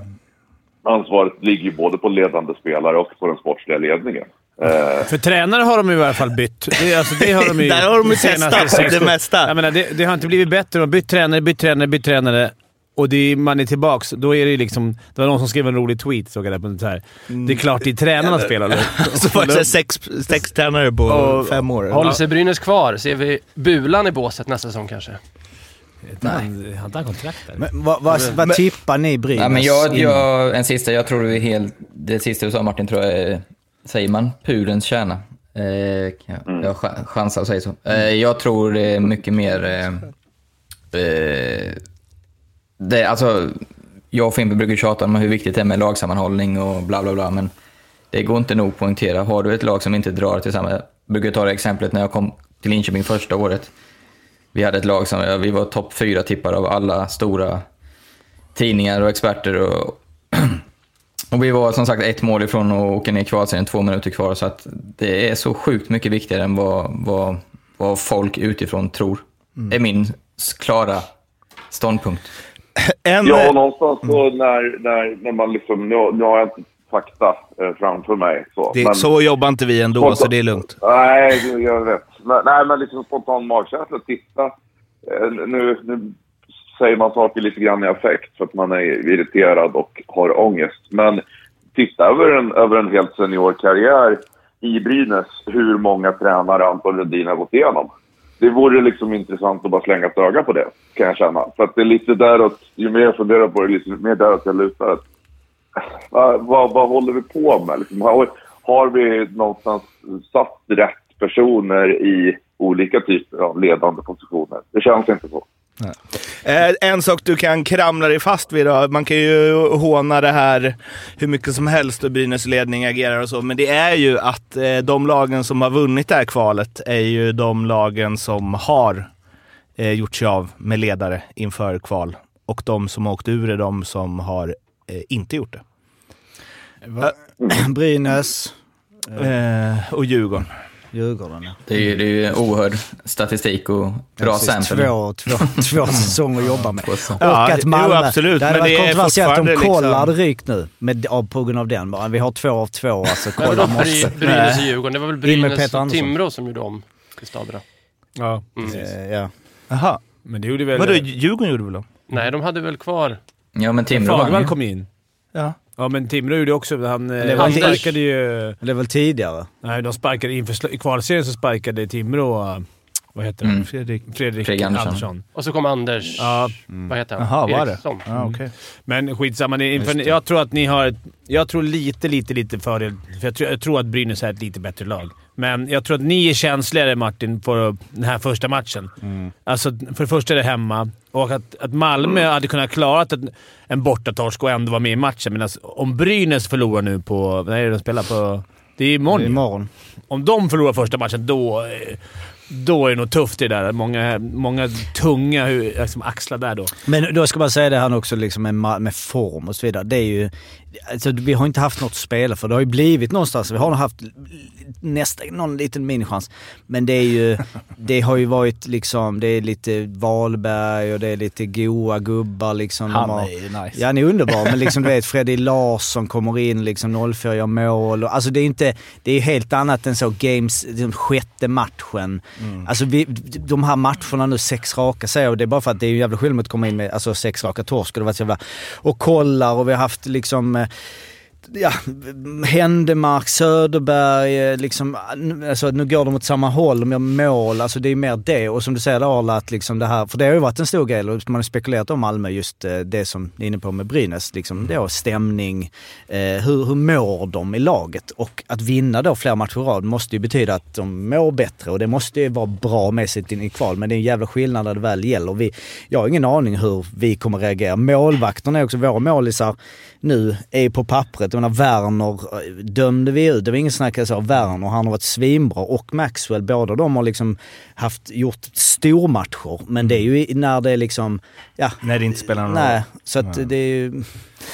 ansvaret ligger ju både på ledande spelare och på den sportsliga ledningen. Eh, För tränare har de i alla fall bytt. Det, alltså, det har de ju Där har de ju testat sex- det mesta. Jag menar, det, det har inte blivit bättre. De har bytt tränare, bytt tränare, bytt tränare. Och det är, man är tillbaks. Då är det liksom... Det var någon som skrev en rolig tweet, såg jag där, på så här. Det är klart det är tränarnas fel. eller? Så var det sex, sex tränare på Och- fem år. Håller sig Brynäs kvar? Ser vi Bulan i båset nästa säsong kanske? Nej. Han har inte kontrakt där? Men vad, vad, vad tippar ni Brynäs? Ja, men jag, jag, en sista, jag tror det är helt... Det sista du sa Martin tror jag är, säger man, pudens kärna. Eh, jag, jag ch- chansar att säga så. Eh, jag tror det är mycket mer... Eh, eh, det, alltså, jag och Fimpen brukar tjata om hur viktigt det är med lagsammanhållning och bla bla bla, men det går inte nog att poängtera. Har du ett lag som inte drar tillsammans... Jag brukar ta det exemplet när jag kom till Linköping första året. Vi hade ett lag som, vi var topp fyra tippare av alla stora tidningar och experter. Och, och vi var som sagt ett mål ifrån att åka ner i kvalserien, två minuter kvar. Så att det är så sjukt mycket viktigare än vad, vad, vad folk utifrån tror. Det är min klara ståndpunkt. En, Ja, och någonstans så när, när, när man liksom... Nu, nu har jag inte fakta eh, framför mig. Så, det, men- så jobbar inte vi ändå, så det är lugnt. Nej, jag vet. Men, nej, men liksom spontan magkänsla. Titta. Eh, Nu, nu säger man saker lite grann i affekt för att man är irriterad och har ångest. Men titta över en, över en helt seniorkarriär i Brynäs hur många tränare Anton Lundin har gått igenom. Det vore liksom intressant att bara slänga ett öga på det, kan jag känna. För att det är lite däråt, ju mer jag funderar på det, lite mer däråt jag lutar. Att, vad, vad, vad håller vi på med? Liksom, har, har vi någonstans satt rätt personer i olika typer av ledande positioner? Det känns inte så. Eh, en sak du kan kramla dig fast vid då. Man kan ju håna det här hur mycket som helst och Brynäs ledning agerar och så. Men det är ju att eh, de lagen som har vunnit det här kvalet är ju de lagen som har eh, gjort sig av med ledare inför kval. Och de som har åkt ur är de som har eh, inte gjort det. Brynäs, Eh, och Djurgården. Djurgården. ja. Det är ju, det är ju oerhörd statistik och bra Precis, sample. Två, två, två säsonger att jobba med. Och Ja, att jo, Malmö... absolut, Det hade men varit det är kontroversiellt om fortfarande Kolla liksom- rykt nu med, av, på grund av den bara. Vi har två av två alltså. Men Kolla vadå måste... Bry, Brynäs och Djurgården? Det var väl Brynäs och. Timrå som gjorde om staderna? Ja. Eh, ja. Jaha. Men det gjorde väl... Vadå, Djurgården gjorde väl de? Nej, de hade väl kvar... Ja, men Timrå Fagervall kom in. Ja. Ja, men Timrå gjorde också... Han, eh, Det var han sparkade ju... Det är väl tidigare? Nej, de sparkade inför kvalserien så sparkade Timrå... eh, Vad heter han? Mm. Fredrik. Fredrik, Fredrik Andersson. Andersson. Och så kom Anders... Ja, Vad heter han? Jaha, var det? Eriksson. Ja, okej. men skitsamma. Ni- Inför, jag tror att ni har... ett- Jag tror lite, lite, lite fördel. För jag tror, jag tror att Brynäs är ett lite bättre lag. Men jag tror att ni är känsligare, Martin, för den här första matchen. Alltså, för det första är det hemma. Och att, att Malmö hade kunnat klara en, en bortatorsk och ändå vara med i matchen. Men alltså, om Brynäs förlorar nu på... När är det de spelar på? Det är imorgon ju. Imorgon. Om de förlorar första matchen, då, då är det nog tufft det där. Många, många tunga liksom, axlar där då. Men då ska man säga det här också liksom med, med form och så vidare. Det är ju alltså, vi har inte haft något att spela för. Det har ju blivit någonstans, vi har haft nästan någon liten minichans. Men det är ju, det har ju varit liksom, det är lite Wahlberg och det är lite goa gubbar liksom. Han har, är ju nice. Ja, han är underbar. Men liksom du vet, Freddy Larsson kommer in liksom 04 gör mål. Och, alltså det är inte, det är helt annat än så games, den sjätte matchen. Alltså vi, de här matcherna nu, sex raka säger jag, det är bara för att det är ju jävla skillnad att komma in med alltså, sex raka torsk. Och, det var så jävla, och kollar och vi har haft liksom eh, ja, Händemark, Söderberg, eh, liksom, alltså, nu går de åt samma håll, gör mål, alltså det är mer det. Och som du säger Arla, att liksom det här, för det har ju varit en stor grej, man har spekulerat om Malmö, just eh, det som ni är inne på med Brynäs, liksom då stämning, eh, hur, hur mår de i laget? Och att vinna då flera matcher i rad måste ju betyda att de mår bättre och det måste ju vara bra med sig i kval, men det är en jävla skillnad när det väl gäller. Vi, jag har ingen aning hur vi kommer reagera. Målvakterna är också våra målisar nu är på pappret. Jag menar Werner dömde vi ut. Det var ingen snack så. Werner, han har varit svinbra och Maxwell, båda de har liksom haft, gjort stormatcher. Men det är ju när det är liksom, ja. När det inte spelar någon Nej, roll. så att det är ju...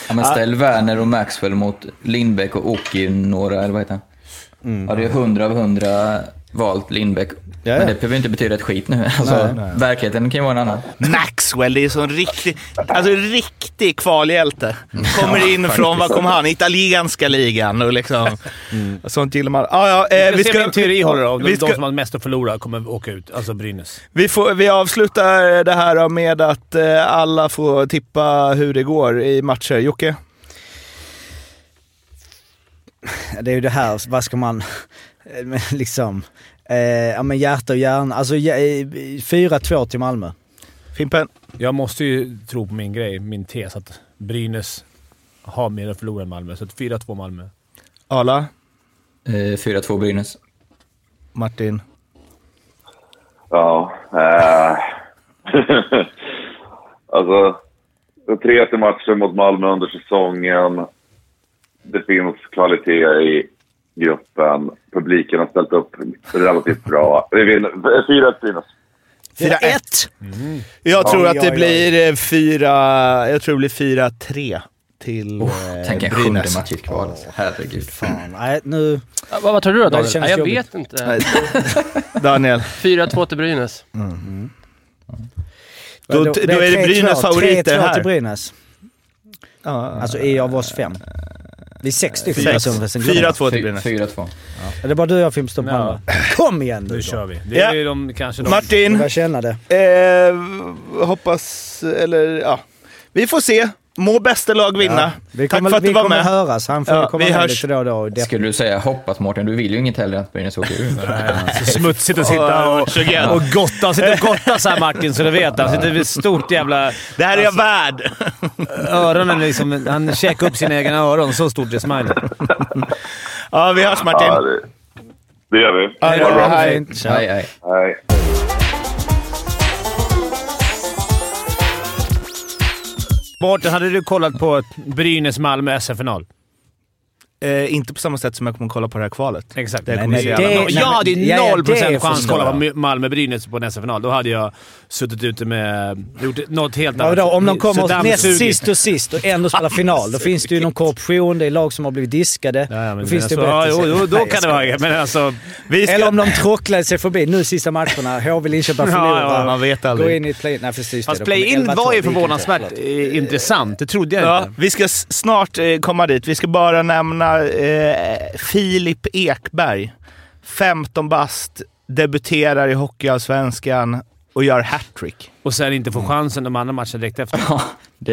Ja, men ställ Werner och Maxwell mot Lindbäck och Oki några, eller vad heter han? Ja, det är 100 av 100 valt Lindbäck. Ja, ja. Men det behöver inte betyda ett skit nu. Alltså, Verkligheten kan ju vara en annan. Maxwell, det är sån riktig, alltså riktig kvalhjälte. Kommer in från, vad kom han? Italienska ligan och liksom... Sånt gillar man. Ah, ja, eh, Vi ska, ska, min teori håller då. vi De, ska- de som har mest att förlora kommer åka ut. Alltså Brynäs. vi, får, vi avslutar det här med att eh, alla får tippa hur det går i matcher. Jocke? Det är ju det här, vad ska man... men liksom... Eh, ja men hjärta och hjärna. Alltså ja, eh, 4-2 till Malmö. Fimpen? Jag måste ju tro på min grej, min tes, att Brynäs har mer att förlora än Malmö. Så att 4-2 Malmö. Arla? Eh, 4-2 Brynäs. Martin? Ja. Eh. alltså, 3 till matchen mot Malmö under säsongen. Det finns kvalitet i gruppen. Publiken har ställt upp relativt bra. Vi vinner. 4-1 Brynäs. 4-1! Jag tror att det blir eh, fyra... Jag tror det blir 4-3 till eh, Tänk en sjunde match kval. alltså. Herregud. Fan, nej nu... Ja, vad, vad tror du då Daniel? Nej, jag jobbigt. vet inte. Daniel? 4-2 till Brynäs. Då- då är det 3-2, Brynäs favoriter 3-2 här. till Brynäs. Ja, Alltså i av oss fem. Vi är sex stycken Sex. personer förresten. glöm det. 4-2 till Brynäs. 4-2. Ja, Det är bara du och jag Fimpen på Ja. Kom igen nu Nu då. kör vi. Det är Ja. ju de, kanske de... Martin? Jag börjar känna det. Eh, hoppas, eller ja. Vi får se. Må bästa lag vinna. Vi Tack kommer, för att vi du var kommer med. höras. Han får Ja, komma vi hörs. lite då och då. Det- Skulle du säga hoppas Mårten? Du vill ju inget hellre än att Brynäs åker ur. Så smutsigt att sitta och, Varsågod. och gotta. Han sitter och gottar så här Martin, så du vet. Han sitter vid stort jävla... Det här är jag värd. Öronen liksom... Han käkar upp sina egna öron. Så stort är smilet. Ja, vi hörs Martin. Ja, det, det gör vi. Ja, Ja, bra. hej. Hej. Mårten, hade du kollat på Brynäs-Malmö SM-final? Eh, inte på samma sätt som jag kommer kolla på det här kvalet. Exakt. Det Nej, se det-. Och jag hade ju Ja, ja, noll det procent chans att kolla på. Malmö-Brynäs på nästa final. Då hade jag suttit ute med... Gjort något helt Ja, annat. då, om de kommer näst sist och sist och ändå spelar final, då finns det ju någon korruption. Det är lag som har blivit diskade. Ja, ja, då finns det alltså, ja, jo, då, då Nej, kan det vara... Men alltså... Vi ska... Eller om de tråcklade sig förbi nu sista matcherna. HV Linköping Ja, förlorar. ja, man vet Gå aldrig. in i ett play... Nej precis Fast det. Play-in 11-12, var ju förvånansvärt eh, intressant. Det trodde jag Ja, inte. vi ska snart eh, komma dit. Vi ska bara nämna eh, Filip Ekberg. 15 bast, debuterar i Hockeyallsvenskan och gör hattrick. Och sen inte få chansen de andra matcherna direkt efter.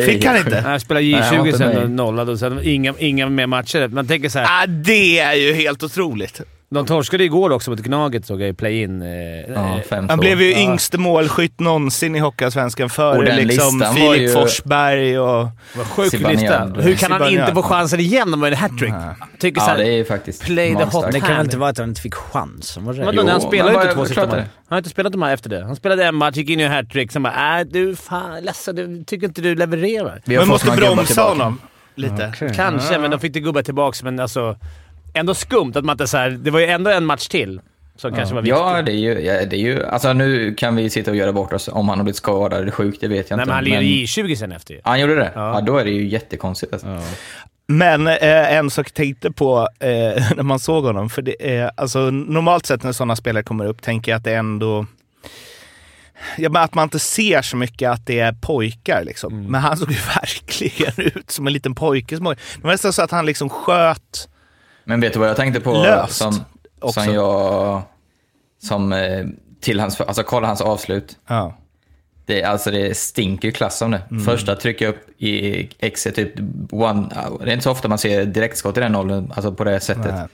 Fick han inte? spelade han var J20 inte sen med. och nollade och sen inga, inga mer matcher. Man tänker så här. Ah, det är ju helt otroligt. De torskade igår också mot Gnaget såg jag i play-in. Eh, Ja, eh, Han blev ju Ja. yngste målskytt någonsin i Hockeyallsvenskan före liksom Filip ju- Forsberg och... Vad sjuk lista. Hur kan han inte få chansen igen om är en hattrick? Tycker så Ja, här, det är faktiskt play the hot. Det kan väl inte vara att han inte fick chansen? Vadå, han men spelade ju inte två sista matcher. Han har inte spelat de här efter det. Han spelade en match, gick in i en hattrick, sen bara äh, du fan ledsen, du tycker inte du levererar. Men måste gubbar bromsa honom lite. Kanske, men de fick det gubba tillbaka. Men alltså, ändå skumt att man inte så här, Det var ju ändå en match till som kanske var viktig. Ja, det är ju... Ja, det är ju alltså, nu kan vi sitta och göra bort oss om han har blivit skadad eller sjuk, det vet jag Nej, inte. men han lirade J20 sen efter ju. Han gjorde det? Ja. Ja. då är det ju jättekonstigt. Alltså. Men eh, en sak jag tänkte på eh, när man såg honom, för det är, alltså, normalt sett när sådana spelare kommer upp tänker jag att det ändå Ja, men att man inte ser så mycket att det är pojkar. Liksom. Men han såg ju verkligen ut som en liten pojke. Det var nästan så att han liksom sköt Men vet du vad jag tänkte på? Löst som, också. som jag... Som eh, till hans... Alltså kolla hans avslut. Ja. Det, alltså det stinker klass om det. Mm. Första trycka upp i X är typ one... Det är inte så ofta man ser direktskott i den åldern, alltså på det sättet. Nej.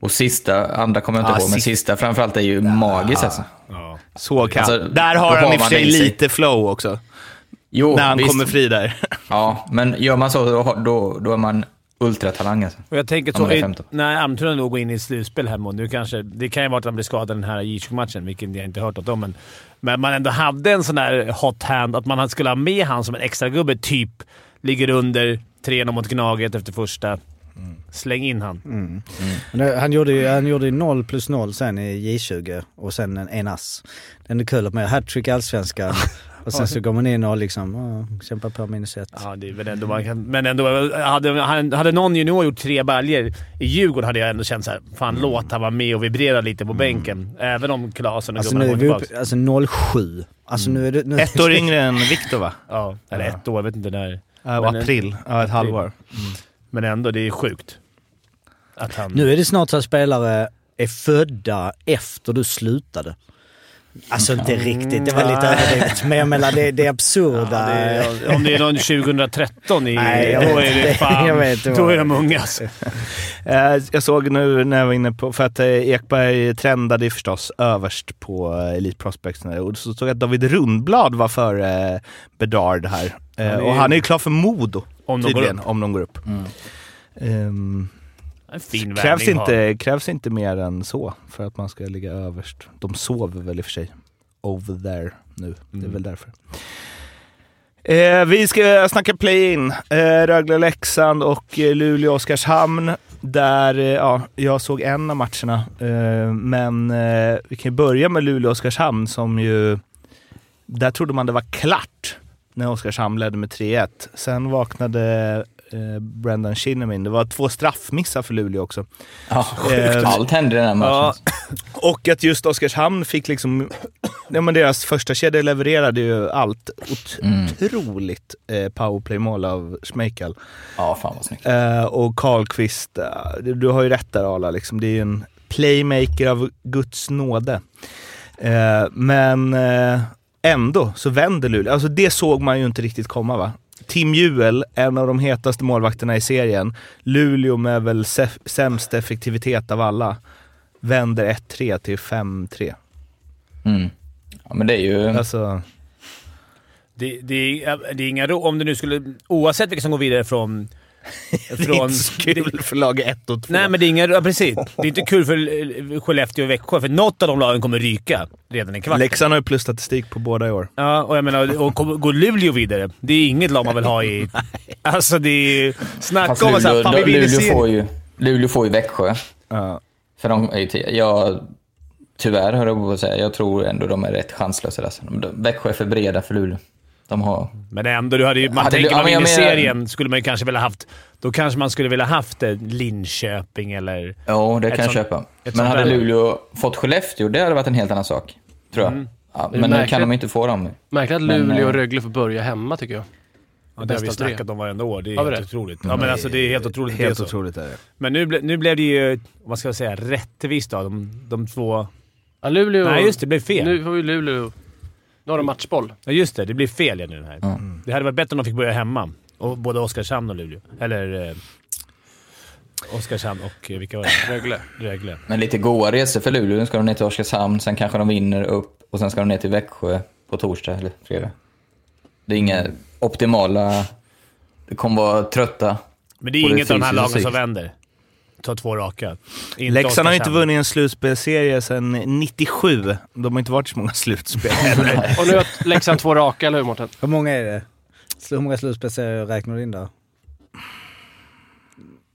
Och sista, andra kommer jag inte Ja, ihåg, men sist- sista framförallt är ju magiskt alltså. Så kan. Alltså, där har han i och för sig lite flow också. Jo, när han visst. kommer fri där. Ja, men gör man så, då, då, då är man ultratalang alltså. Och jag tänker så, man är i- 15. när Almtuna nog går in i slutspel här mot, nu kanske, det kan ju vara att han blir skadad den här J20-matchen, vilket jag inte hört något om, men, men man ändå hade en sån där hot hand, att man skulle ha med han som en extra gubbe typ ligger under 3-0 mot Gnaget efter första. Släng in han. Men det- Han gjorde ju han gjorde ju 0 plus 0 sen i J20 och sen en, en ass. Det är kul att med hattrick i Allsvenskan och sen så går man in och liksom oh, kämpar på minus ett. Ja, det är väl ändå, man kan, men ändå, hade, hade hade någon junior gjort tre baljor i Djurgården hade jag ändå känt såhär, fan låt han vara med och vibrera lite på bänken. Även om Klasen och Alltså gubbarna nu är går vi tillbaka. uppe, alltså 07. Alltså nu är det... Nu, Ett år yngre än Viktor va? Ja, eller ett år. Jag vet inte när. Ja, Men- april. Ja, ett halvår. Men ändå, det är sjukt. Att han... Nu är det snart så att spelare är födda efter du slutade. Alltså inte riktigt, det var lite överdrivet. Men jag menar det, det är absurda. Ja, det är, om det är någon 2013 i... Nej, då är det fan... Jag vet då är de unga alltså. Eh, Jag såg nu när jag var inne på, för att eh, Ekberg trendade förstås överst på eh, Elite Prospects och så såg jag att David Rundblad var före Bedard här. Eh, är Och han är ju klar för Modo Om tydligen, om de går upp. Ehm, En fin krävs, har inte, krävs inte mer än så för att man ska ligga överst. De sover väl i och för sig over there nu. Det är Mm. väl därför. Eh, vi ska snacka play-in. Eh, Rögle-Leksand och eh, Luleå-Oskarshamn. Där, eh, ja, jag såg en av matcherna. Eh, men eh, vi kan ju börja med Luleå-Oskarshamn som ju... Där trodde man det var klart när Oskarshamn ledde med 3-1. Sen vaknade eh, Brendan Shinnimin. Det var två straffmissar för Luleå också. Ja, Eh, sjukt. Allt hände i den här matchen. Ja, och att just Oskarshamn fick liksom... Ja, men deras första kedja levererade ju allt. Mm. Otroligt eh, powerplay-mål av Schmeichel. Ja, fan vad snyggt. Eh, och Karlqvist, eh, du, du har ju rätt där Arla, liksom. det är ju en playmaker av Guds nåde. Eh, men eh, ändå så vänder Luleå. Alltså det såg man ju inte riktigt komma va? Tim Juel, en av de hetaste målvakterna i serien. Luleå med väl sämst effektivitet av alla. Vänder 1-3 till 5-3. Mm. Ja, men det är ju... Alltså, Det, det, är, det är inga ro, Om det nu skulle... Oavsett vilka som går vidare från... det är inte så kul för lag 1 och 2. Nej, men det är inga... Ja, precis. Det är inte kul för eh, Skellefteå och Växjö, för något av de lagen kommer ryka redan i kvarten. Leksand har ju plusstatistik på båda i år. Ja, och jag menar, och går Luleå vidare, det är inget lag man vill ha i... Alltså det är... Snacka Fast om att såhär, Luleå, fan vi vinner Luleå, får ju, Luleå får ju Växjö. Ja. För de är ju till, jag, tyvärr hör jag på att säga, jag tror ändå de är rätt chanslösa. Alltså. De- Växjö är för breda för Luleå. De har... Men ändå, du hade ju, man Hade tänker du- ja, man men vinner menar- serien, skulle man ju kanske vilja haft... Då kanske man skulle vilja haft eh, Linköping eller... Ja, det kan jag sånt- köpa. Men hade där. Luleå fått Skellefteå, det hade varit en helt annan sak. Tror jag. Ja, Det är men nu kan de inte få dem. Märkligt att Men, Luleå och eh, Rögle får börja hemma tycker jag. Ja, det har vi snackat om varenda år. Det är vi helt det? otroligt. Ja, men alltså det är helt otroligt. det Helt så. otroligt är det. Men nu, ble, nu blev det ju, vad ska jag säga, rättvist då. De, de två... Ja, Luleå... Nej, just det. Det blev fel. Nu får ju Luleå... Nu har de matchboll. Ja, just det. Det blir fel ja, nu här. Ja. Det hade varit bättre om de fick börja hemma. Och både Oskarshamn och Luleå. Eller... Eh, Oskarshamn och... Eh, vilka var det? Rögle. Rögle. Men lite goa resor för Luleå. Nu ska de ner till Oskarshamn, sen kanske de vinner upp och sen ska de ner till Växjö på torsdag eller fredag. Det är inga optimala... Det kommer vara trötta. Men det är Både inget av de här lagen som vänder. Ta två raka. Inte Leksand har inte vunnit en slutspelserie sedan 97. De har inte varit så många slutspel heller. Och nu har Leksand två raka, eller hur Mårten? Hur många är det? Hur många slutspelsserier räknar du in där?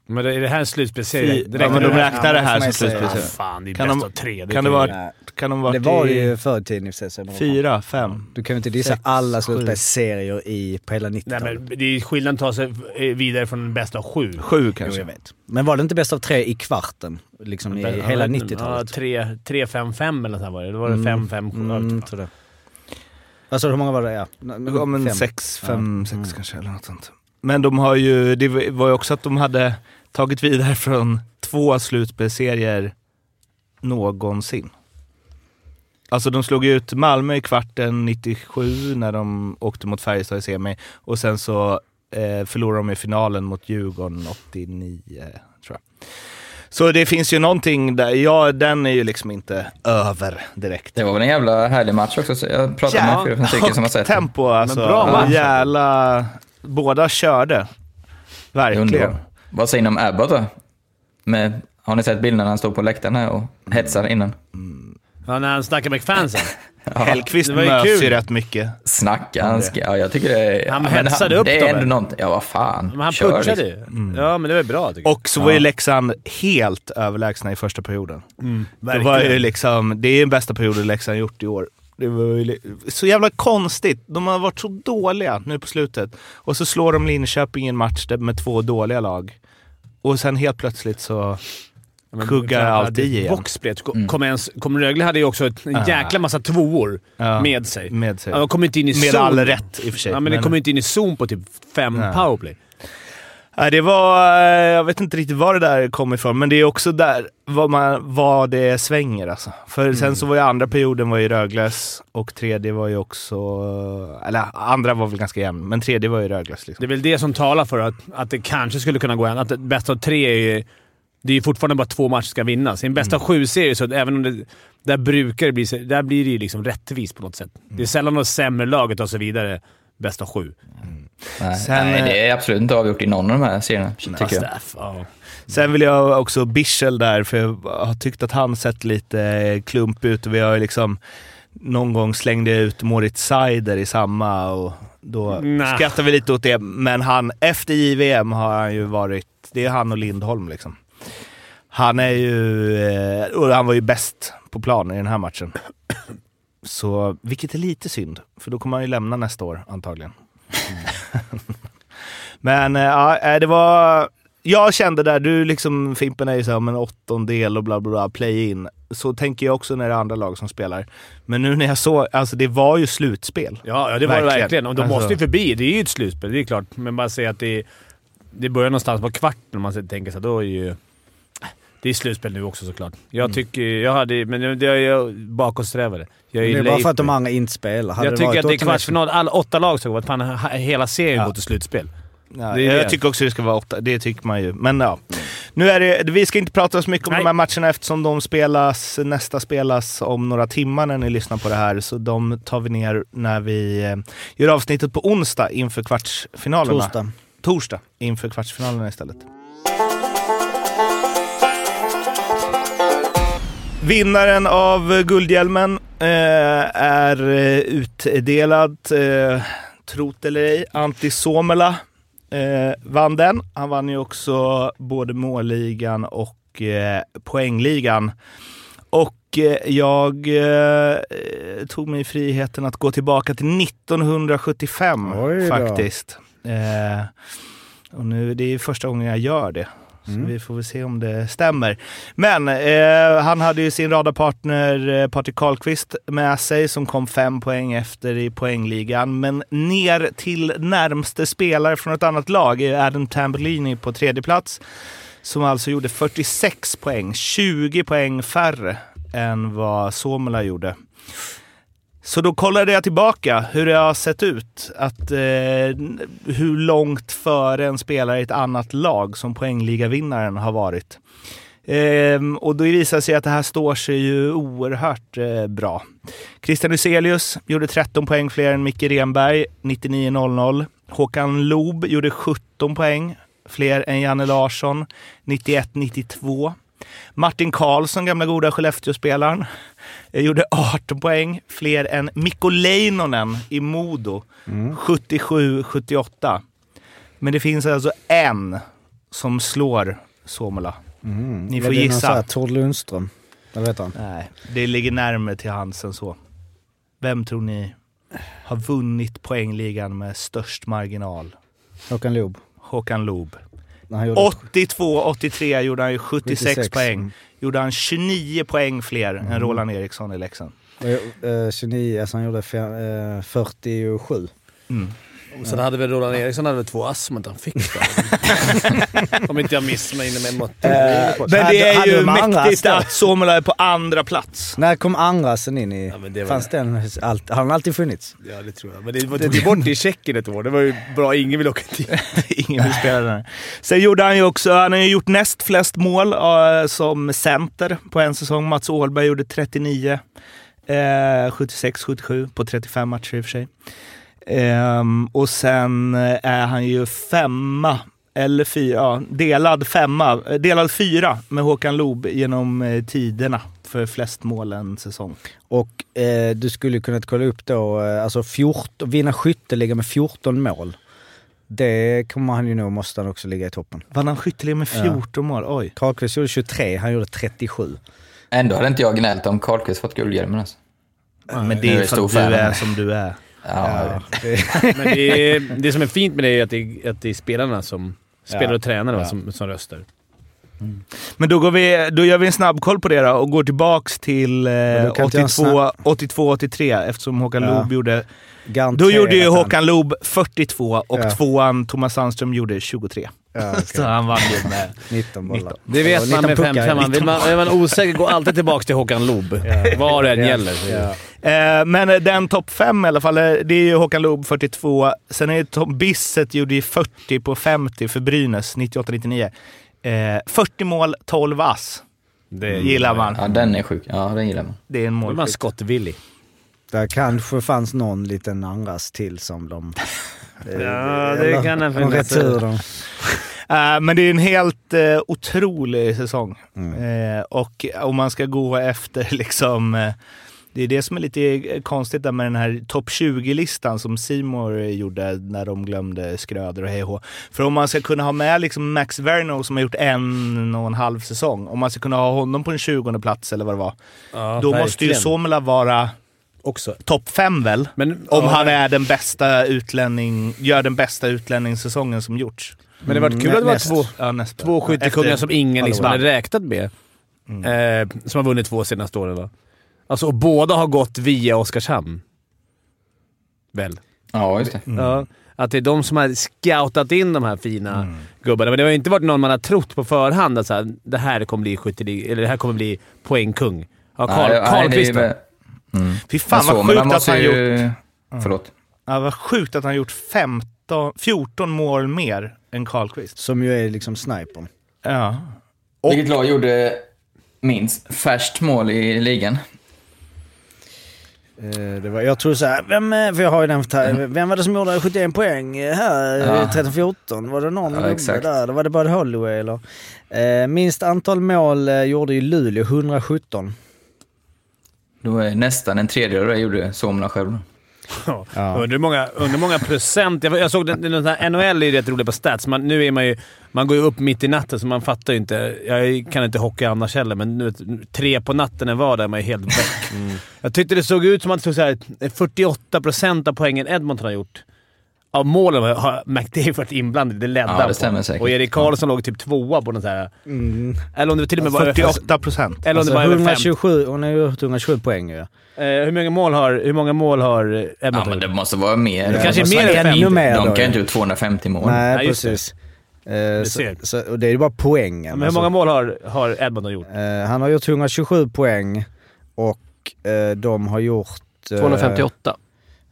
Men det, är det här en slutspelsserie? Ja, men de räknar det här Ja, som får man ju säga. slutspelsserie. Fan, det är Kan bäst de- av tre. kan det vara- Nej. Kan de ha Det var det i ju förr i tiden i fyra, fem? Du kan ju inte dissa Sex, alla sju. slutspelsserier i, på hela Nej, 90-talet. men det är skillnad att ta sig vidare från den bästa av sju. Sju Jo, kanske. jag vet. Men var det inte bäst av tre i kvarten? Liksom i Ja, hela jag vet inte. 90-talet? Ja, tre- 3-5-5 eller nåt sånt var det. Då var det 5-5. Mm, tror det. Alltså hur många var det? Ja, Ja, men Fem. sex, fem, Ja. sex Mm. kanske eller något sånt. Men de har ju, det var ju också att de hade tagit vidare från två slutspelsserier någonsin. Alltså de slog ut Malmö i kvarten 97 när de åkte mot Färjestad i semi och sen så eh, förlorade de i finalen mot Djurgården 89, tror jag. Så det finns ju någonting där, ja den är ju liksom inte över direkt. Det var väl en jävla härlig match också. Så jag pratade med fyra, fem stycken som har sett tempo alltså. bra match. Jävla... Båda körde. Verkligen. Vad säger ni om Abbott då? Med, har ni sett bilderna när han står på läktaren här och hetsar innan? Ja, när han snackar med fansen. Hellkvist Det var ju mös kul. ju rätt mycket. Snacka, han ska, ja, jag tycker det är... Han ja, hetsade han, upp Det är ändå något. Ja, vad fan. Men han Kör, liksom. ju. Ja, men det var bra tycker jag. Och så var ju Leksand helt överlägsna i första perioden. det var ju liksom, det är den bästa perioden Leksand gjort i år. Det var så jävla konstigt. De har varit så dåliga nu på slutet. Och så slår de Linköping i en match med två dåliga lag. Och sen helt plötsligt så Men kuggar allt i igen. Boxsplit. Kom ens- Kom Rögle hade ju också en jäkla massa tvåor Ja, med sig. med sig. Ja, de kom inte in i Med zon. all rätt i och för sig. Ja, men, det kom inte in i zon på typ fem Nej. powerplay. Nej, det var... eh, Jag vet inte riktigt var det där kom ifrån, men det är också där vad, man, vad det svänger alltså. För sen så var ju andra perioden var ju Rögles och tredje var ju också... Eller andra var väl ganska jämn, men tredje var ju Rögles. Liksom. Det är väl det som talar för att, att det kanske skulle kunna gå en. Att det bästa av tre är ju... Det är ju fortfarande bara två matcher ska vinnas. I en bästa av sju-serie, så även om det... Där brukar det bli... Där blir det ju liksom rättvist på något sätt. Det är sällan de sämre laget och så vidare bästa av sju. Nej, Sen, nej, eh, det är absolut inte avgjort i någon av de här serierna, tycker jag. Staff, ja. Sen vill jag också Bischel där, för jag har tyckt att han sett lite klump ut och vi har ju liksom... Någon gång slängde jag ut Moritz Seider i samma och då Nä. skrattar vi lite åt det. Men han, efter JVM har han ju varit... Det är han och Lindholm liksom. Han är ju... eh, Och han var ju bäst på plan i den här matchen. Så, vilket är lite synd, för då kommer han ju lämna nästa år antagligen. Men eh, ja, eh, det var... Jag kände där, du liksom Fimpen är ju såhär, men åttondel och bla bla bla, play-in. Så tänker jag också när det är andra lag som spelar. Men nu när jag såg, alltså det var ju slutspel. Ja, ja, det var det Verkligen. Och de Alltså- måste ju förbi. Det är ju ett slutspel, det är klart. Men bara säga att det, det börjar någonstans på kvarten om man tänker så. Då är ju... Det är slutspel nu också såklart. Jag Mm. tycker... Jag hade... Men det är jag bakåtsträvare. Jag Det är bara för att de andra inte spelar. Hade Jag tycker varit att det är kvartsfinal. Alla åtta lag ska gå. Fan, hela serien Ja. går till slutspel. Ja, Det är jag tycker också det ska vara åtta, det tycker man ju. Men ja. Nu är det, vi ska inte prata så mycket om Nej. de här matcherna eftersom de spelas, nästa spelas om några timmar när ni lyssnar på det här. Så de tar vi ner när vi eh, gör avsnittet på onsdag inför kvartsfinalerna. Torsdag. Torsdag inför kvartsfinalerna istället. Vinnaren av Guldhjälmen eh, är eh, utdelad, eh, trot eller ej, Antti Suomela eh, vann den. Han vann ju också både målligan och eh, poängligan. Och eh, jag eh, tog mig friheten att gå tillbaka till 1975 Oj då. faktiskt. Eh, och nu, det är första gången jag gör det. Så vi får väl se om det stämmer. Men eh, han hade ju sin radarpartner eh, Patrik Karlqvist med sig som kom fem poäng efter i poängligan. Men ner till närmste spelare från ett annat lag är Adam Tambellini på tredje plats. Som alltså gjorde 46 poäng, 20 poäng färre än vad Suomela gjorde. Så då kollade jag tillbaka hur det har sett ut. Att, eh, hur långt före en spelare i ett annat lag som poängligavinnaren har varit. Ehm, och då visar det sig att det här står sig ju oerhört eh, bra. Christian Hyselius gjorde 13 poäng fler än Micke Renberg, 99.00. Håkan Loob gjorde 17 poäng fler än Janne Larsson, 91-92. Martin Karlsson, gamla goda Skellefteå-spelaren, eh, gjorde 18 poäng, fler än Mikko Leinonen i Modo, 77-78. Men det finns alltså en som slår Suomela? Ni får det gissa. Tord Lundström? Vad heter han? Nej, det ligger närmare till hands än så. Vem tror ni har vunnit poängligan med störst marginal? Håkan Loob. Håkan Loob. När han gjorde 82-83 gjorde han ju 76, 76. poäng. Mm. Gjorde han 29 poäng fler än Roland Eriksson i Leksand. Eh, 29, alltså han gjorde fem, eh, 47. Mm. Och sen hade väl Roland Eriksson hade väl två ass som inte han fick då. Om inte jag missminner mig mot... Men det är ju mäktigt att Suomela är på andra plats. När kom Andrasen in i... Ja, men det var- fanns den, allt, har han alltid funnits? Ja, det tror jag. Men det var tog ju bort i Tjeckien ett år. Det var ju bra. Ingen vill åka dit. Ingen vill spela där. Sen gjorde han ju också, han har ju gjort näst flest mål eh, som center på en säsong. Mats Åhlberg gjorde 39. Eh, 76-77 på 35 matcher i och för sig. Ehm, och sen eh, är han ju femma, eller fyra, ja, delad femma, eh, delad fyra med Håkan Loob genom eh, tiderna för flest mål en säsong. Och eh, du skulle kunnat kolla upp då, alltså 14, vinna skytteliga med 14 mål. Det kommer han ju nog, måste han också ligga i toppen. Vann han skytteliga med 14 mål? Oj. Karlqvist gjorde 23, han gjorde 37. Ändå hade inte jag gnällt om Karlqvist fått guldhjälmen alltså. Men det är för stor att du är som du är. Ja, Men det, är, det som är fint med det är att det, att det är spelarna som... Spelare och tränare Ja. som, som röstar. Men då, går vi, då gör vi en snabbkoll på det då och går tillbaks till eh, då kan inte jag 82 82-83 eftersom Håkan Ja. Loob gjorde... Garanterat Då gjorde ju Håkan Loob 42 och Ja. tvåan Thomas Sandström gjorde 23. Ja, okej. Så han vann ju med... 19 bollar. Det vet man 19 med puckar. 5 Vill man, är man osäker, gå alltid tillbaka till Håkan Loob. Vad det än gäller. Ja. Eh, men eh, den topp fem i alla fall, eh, det är ju Håkan Loob 42. Sen är det Tom Bisset gjorde ju 40 på 50 för Brynäs 98-99. Eh, 40 mål, 12 ass. Det gillar man. ja, den är sjuk. Ja, den gillar man. Det är en Då är man målskytt. skottvillig. Där kanske fanns någon liten andras till som de... Ja, det kan någon finnas. retur de. Eh, men det är en helt uh, otrolig säsong. Mm. Eh, och om man ska gå efter liksom... eh, det är det som är lite konstigt där med den här topp 20-listan som Simor gjorde när de glömde Skröder och hej och hå. För om man ska kunna ha med liksom Max Verno som har gjort en och en halv säsong, om man ska kunna ha honom på en 20 plats eller vad det var, Ja, då måste ju verkligen. Somela vara Också. topp 5 väl? Men, Om ja, han är den bästa utlänning, gör den bästa utlänningssäsongen som gjorts. Men det var kul Mm, att det var två, Ja, två skyttekungar som ingen liksom hade räknat med. Eh, som har vunnit två senaste åren va? Alltså, och båda har gått via Oskarshamn. Väl? Ja, just det. Ja. Att det är de som har scoutat in de här fina gubbarna. Men det har inte varit någon man har trott på förhand att så här, det här kommer bli skyttelig, eller det här kommer bli poängkung. Ja, Karl, Nej, nej, Mm. Fy fan vad så, men sjukt att han gjort... ju... Förlåt. Ja, vad sjukt att han gjort 15, 14 mål mer än Karlqvist. Som ju är liksom snipern. Ja. Vilket lag gjorde minst färskt mål i ligan? Eh, Det var, jag tror såhär, vem, eh, för jag har ju den, Mm. vem var det som gjorde 71 poäng här Ja. ja. 13-14? Var det någon Ja, gubbe exakt. där? Var det bara Holloway eller? Eh, minst antal mål gjorde ju Luleå, 117. Då är nästan en tredjedel av det gjorde Somla själv. Ja. Ja. Hur många, hur många procent... Jag, jag såg den, den här, NHL är ju rätt rolig på stats. Man, nu är man ju... Man går ju upp mitt i natten, så man fattar ju inte. Jag kan inte hockey annars heller, men nu, tre på natten en vardag är man ju helt väck. Jag tyckte det såg ut som att det stod så här, 48 procent av poängen Edmonton har gjort. Av målen har- McDavid varit inblandad. Det ledde Ja, han det på. stämmer säkert. Och Erik Karlsson låg typ tvåa på den så här... Mm. Eller om det till och med var... 48 procent. Eller om Alltså det var över 50. 127, hon har ju gjort 127 poäng ju. Eh, hur, många mål har, hur många mål har Ja, men det måste vara mer. Det kanske är måste mer än ännu 50. mer De kan ju ja. inte gjort 250 mål. Nej, Ja, det. precis. Eh, så, ser. så, och det är ju bara poängen. men hur många mål har, har Edmonton gjort? Eh, han har gjort 127 poäng och eh, de har gjort... eh, 258.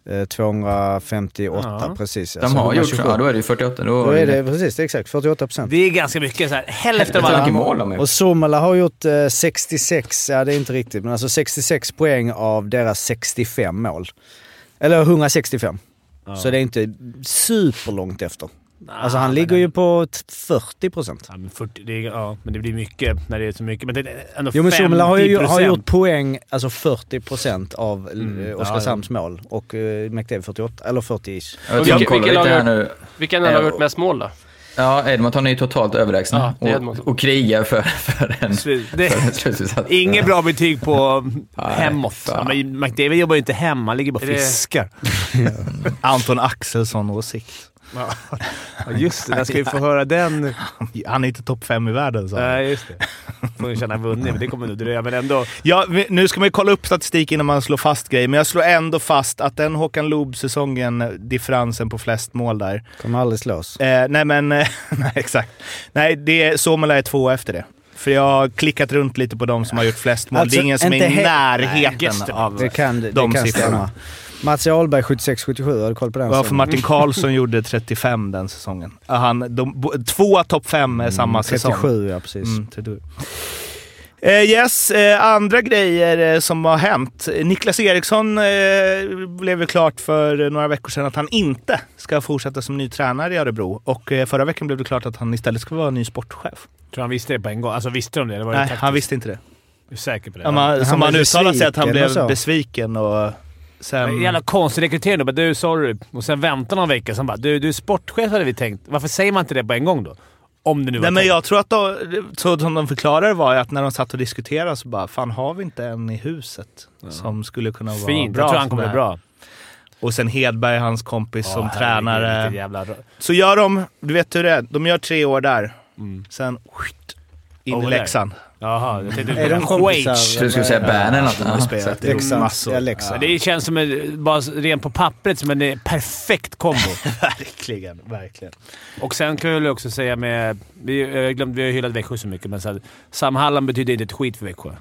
Eh, 258 Ja. precis. De Alltså har gjort 127. ja, då är det ju 48. Då, Då är det precis, det är exakt 48 procent. Det är ganska mycket. Så här, hälften av alla mål Och. Somala har gjort eh, 66, ja det är inte riktigt, men alltså 66 poäng av deras 65 mål. Eller 165. Så det är inte superlångt efter. Alltså han ligger ju på t- 40 procent. Ja men, 40, det är, ja, men det blir mycket när det är så mycket. Men det är ändå Jo men Somala har ju 50%. har gjort poäng, alltså 40 procent av Mm, mm, Oskarshamns mål. Och uh, McDavid 48, eller 40 ish. Jag Vilka- lag här har- nu. Vilken lag har gjort mest mål då? Ja, Edmonton är ju totalt överlägsna Ja, och, och krigar för, för en, det- för en slutsutsats. Inget bra betyg på hemåt. Ja, men McDavid jobbar ju inte hemma, han ligger bara och fiskar. Anton Axelsson åsikt. Ja, just det. Jag ska ju få höra den. Han är inte topp fem i världen, så. Nej, just det. Får ju känna vunnit, men det kommer nog dröja. Men ändå. Ja, vi- nu ska man ju kolla upp statistik innan man slår fast grejer, men jag slår ändå fast att den Håkan Loob-säsongen, differensen på flest mål där. Kommer aldrig slås. Eh, nej men, nej exakt. Nej, det, Somala är två efter det. För jag har klickat runt lite på de som har gjort flest mål. Alltså, det är ingen som är i he- närheten Gästen. av Det kan, det de kan siffrorna. stämma. Mats Ahlberg 76-77, har du koll på den? Ja, för? Martin Karlsson gjorde 35 den säsongen. Han, de, två topp fem är samma säsong. 37, ja precis. Mm, 37. Eh, yes, eh, andra grejer eh, som har hänt. Niklas Eriksson eh, blev ju klart för några veckor sedan att han inte ska fortsätta som ny tränare i Örebro. Och eh, förra veckan blev det klart att han istället ska vara ny sportchef. Tror han visste det på en gång? Alltså visste de det? eller var det Nej, taktiskt? han visste inte det. Är du säker på det? Ja, man, Han som han uttalade sig att han besviken blev besviken och sen... En jävla konstig rekrytering. Bara, Du, sorry. Och sen väntar någon vecka. Sen bara, du, du är sportchef hade vi tänkt. Varför säger man inte det på en gång då? Om det nu var Nej, men jag tror att de, så som de förklarade var att när de satt och diskuterade så bara, fan har vi inte en i huset som skulle kunna vara Fint. bra? Jag tror han som kommer bli bra. Och sen Hedberg, hans kompis, som Åh, herregud, tränare. Jävla... Så gör de, du vet hur det är, de gör tre år där. Sen skit, in i. Leksand. Jaha, jag tänkte... Är de kompisar? Du skulle säga Bern eller något? Ja, spelat exakt. massor. Ja, Leksand. Det känns som en, bara rent på pappret som en eh, perfekt kombo. verkligen, verkligen. Och sen kan jag också säga med... Vi, jag glömde, vi har hyllat Växjö så mycket, men så här, Sam Hallam betyder inte ett skit för Växjö.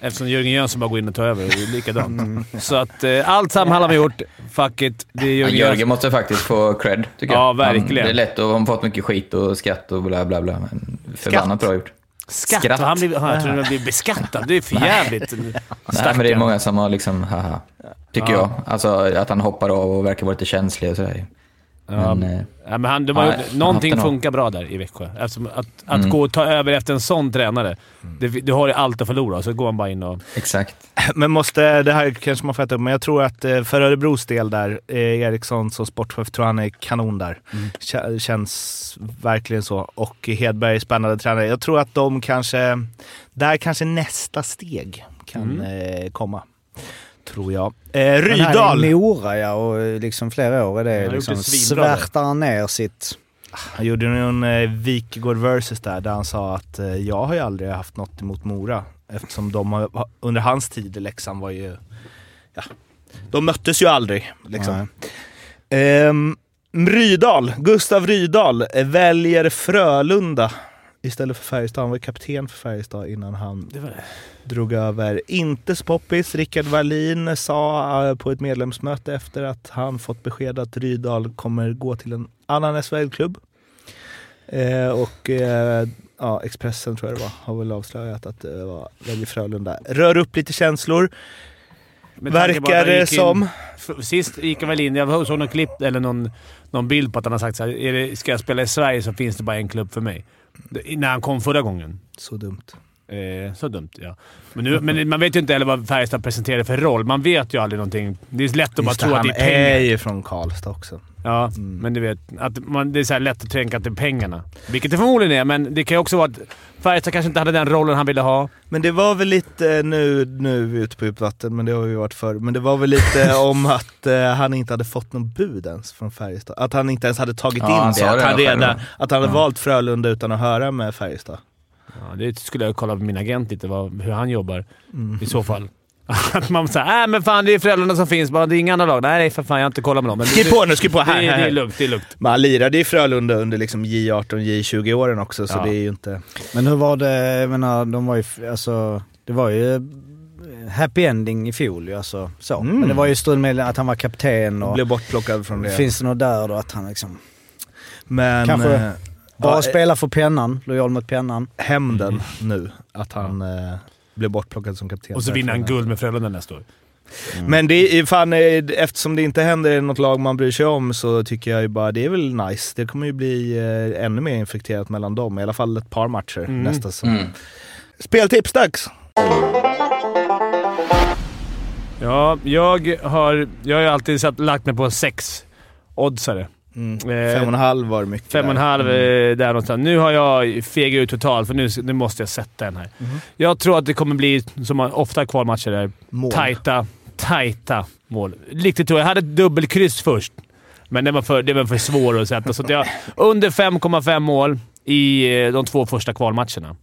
Eftersom Jörgen Jönsson bara går in och tar över. Det är likadant. Så att eh, allt Sam Hallam har gjort, fuck it. Det är Ja, Jörgen Jörgen måste faktiskt få cred, tycker Ja, jag. verkligen. Han, det är lätt och han har fått mycket skit och skratt och bla bla bla. Men förbannat bra gjort. Skatt. Skratt. Han blir, han, jag tror han blir beskattad. Det är för jävligt. Nej, men det är många som har liksom, haha. Tycker Ja. jag. Alltså att han hoppar av och verkar vara lite känslig och sådär. Ja, Men, eh, ja, men han, de har, Nej, gjort- någonting funkar bra där i Växjö. Eftersom att att Mm. gå och ta över efter en sån tränare. Det, du har ju allt att förlora, så går han bara in och... exakt. Men måste, det här kanske man får äta upp, men jag tror att eh, för Örebros del där, eh, Eriksson som sportchef, tror han är kanon där. Kä- Känns verkligen så. Och Hedberg är spännande tränare. Jag tror att de kanske, där kanske nästa steg kan eh, komma. Tror jag. Eh, Men här Rydal. i Mora ja, och liksom flera år är Han det gjort liksom svärtar han ner sitt... Han gjorde en eh, Wikegård versus där, där han sa att eh, jag har ju aldrig haft något emot Mora. Eftersom de har, ha- under hans tid i Leksand var ju... Ja, de möttes ju aldrig. Liksom. Ehm, Rydal, Gustav Rydal eh, väljer Frölunda istället för Färjestad. Han var kapten för Färjestad innan han drog över. Inte så poppis. Rickard Wallin sa eh, på ett medlemsmöte efter att han fått besked att Rydal kommer gå till en annan SHL-klubb. Eh, och eh, ja, Expressen tror jag det var, har väl avslöjat att det var väljer Frölunda. Rör upp lite känslor. Verkar det in- som. F- Sist gick han väl in, jag såg någon klipp eller någon, någon bild på att han har sagt så här, är det, ska jag spela i Sverige så finns det bara en klubb för mig. När han kom förra gången. Så dumt. Eh, så dumt, ja. Men, nu, men man vet ju inte heller vad Färjestad presenterar för roll. Man vet ju aldrig någonting. Det är lätt att bara Just det, tro att han det är pengar. är ju från Karlstad också. Ja, men du vet. Att man, det är så här lätt att tänka att det är pengarna. Vilket det förmodligen är, men det kan ju också vara att Färjestad kanske inte hade den rollen han ville ha. Men det var väl lite, nu, nu är vi ute på djupt vatten, men det har vi varit förr. Men det var väl lite om att eh, han inte hade fått någon bud ens från Färjestad. Att han inte ens hade tagit Ja, in det. Att han, redan, ja. att han hade valt Frölunda utan att höra med Färjestad. Ja, det skulle jag kolla på min agent lite, vad, hur han jobbar i så fall. Att man säger äh men fan det är föräldrarna som finns, bara det är inga andra lag. Nej för fan, jag har inte kollat med dem. Men Skriv på nu, skriv på! Här, det, här, det är här. lugnt, det är lugnt. Men han lirade i Frölunda under liksom J18, J20 åren också, så Ja. det är ju inte... Men hur var det, jag menar, de var ju, alltså, det var ju eh, happy ending i fjol ju alltså. Så. Mm. Men det var ju strul med att han var kapten och... Blev bortplockad från det. Finns det något där då att han liksom... Men... Kanske eh, Bara ja, spela för pennan, lojal mot pennan. hämnden nu, att han eh, blev bortplockad som kapten. Och så vinner han guld med Frölunda nästa år. Men det är fan, eh, eftersom det inte händer i något lag man bryr sig om så tycker jag ju bara det är väl nice. Det kommer ju bli eh, ännu mer infekterat mellan dem, i alla fall ett par matcher Mm. nästa säsong. Mm. Speltips dags! Ja, jag har, jag har ju alltid satt, lagt mig på sex oddsare. Eh, Fem och en halv var det mycket. Fem och en halv eh, där någonstans. Nu har jag fegat ut totalt, för nu, nu måste jag sätta den här. Jag tror att det kommer bli, som ofta i kvalmatcher, där, Mål. tajta, tajta mål. Riktigt tror jag. Jag hade ett dubbelkryss först, men det var för, det var för svår att sätta. Så att jag, under 5,5 mål i eh, de två första kvalmatcherna.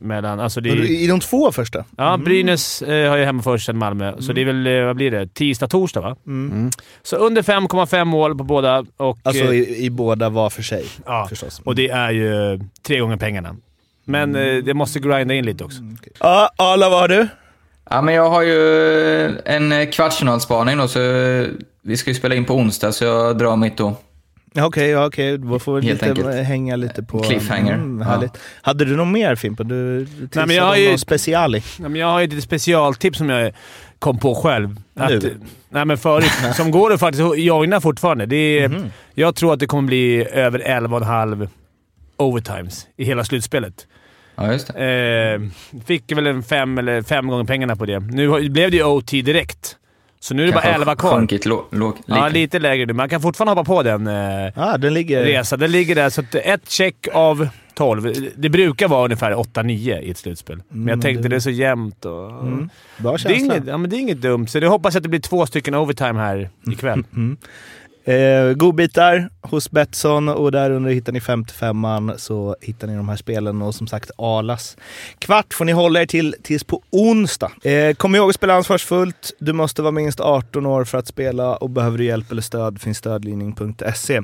Mellan, alltså det är, I de två första? Ja, Brynäs eh, har ju hemma först sen Malmö, så det är väl, eh, vad blir det? Tisdag, torsdag va? Mm. Så under 5,5 mål på båda och... Alltså eh, i, i båda var för sig ja, förstås. och det är ju tre gånger pengarna. Men eh, det måste grinda in lite också. Ja, Arla, vad har du? Ja, men jag har ju en eh, kvartsfinalspaning då, så eh, vi ska ju spela in på onsdag, så jag drar mitt då. Ja, Okej, ja, okej. Då får vi Helt lite, enkelt. hänga lite på... Cliffhanger. Mm, Ja. Hade du något mer Fimpen? Du men jag har har ju- någon speciali. Ja, men jag har ju ett specialtips som jag kom på själv. Att, Nu? Nej, men förut. som går det faktiskt att joina fortfarande. Det är, Jag tror att det kommer bli över 11,5 overtimes i hela slutspelet. Ja, just det. Eh, fick väl en fem eller fem gånger pengarna på det. Nu blev det ju OT direkt, så nu är det bara Kanske 11 kvar. Sjunkit lå, låg, Ja, lite. lägre nu. Man kan fortfarande hoppa på den eh, Ja, den ligger... resan. Den ligger där, så att ett check av 12. Det brukar vara ungefär 8-9 i ett slutspel. Men jag tänkte det är så jämnt och... Mm. Bra Det är, känsla. inget, ja, men det är inget dumt, så det hoppas jag att det blir två stycken overtime här ikväll. Eh, godbitar hos Betsson och där under hittar ni 55an så hittar ni de här spelen och som sagt Alas. Kvart får ni hålla er till tills på onsdag. Eh, kom ihåg att spela ansvarsfullt. Du måste vara minst 18 år för att spela och behöver du hjälp eller stöd finns stödlinjen.se.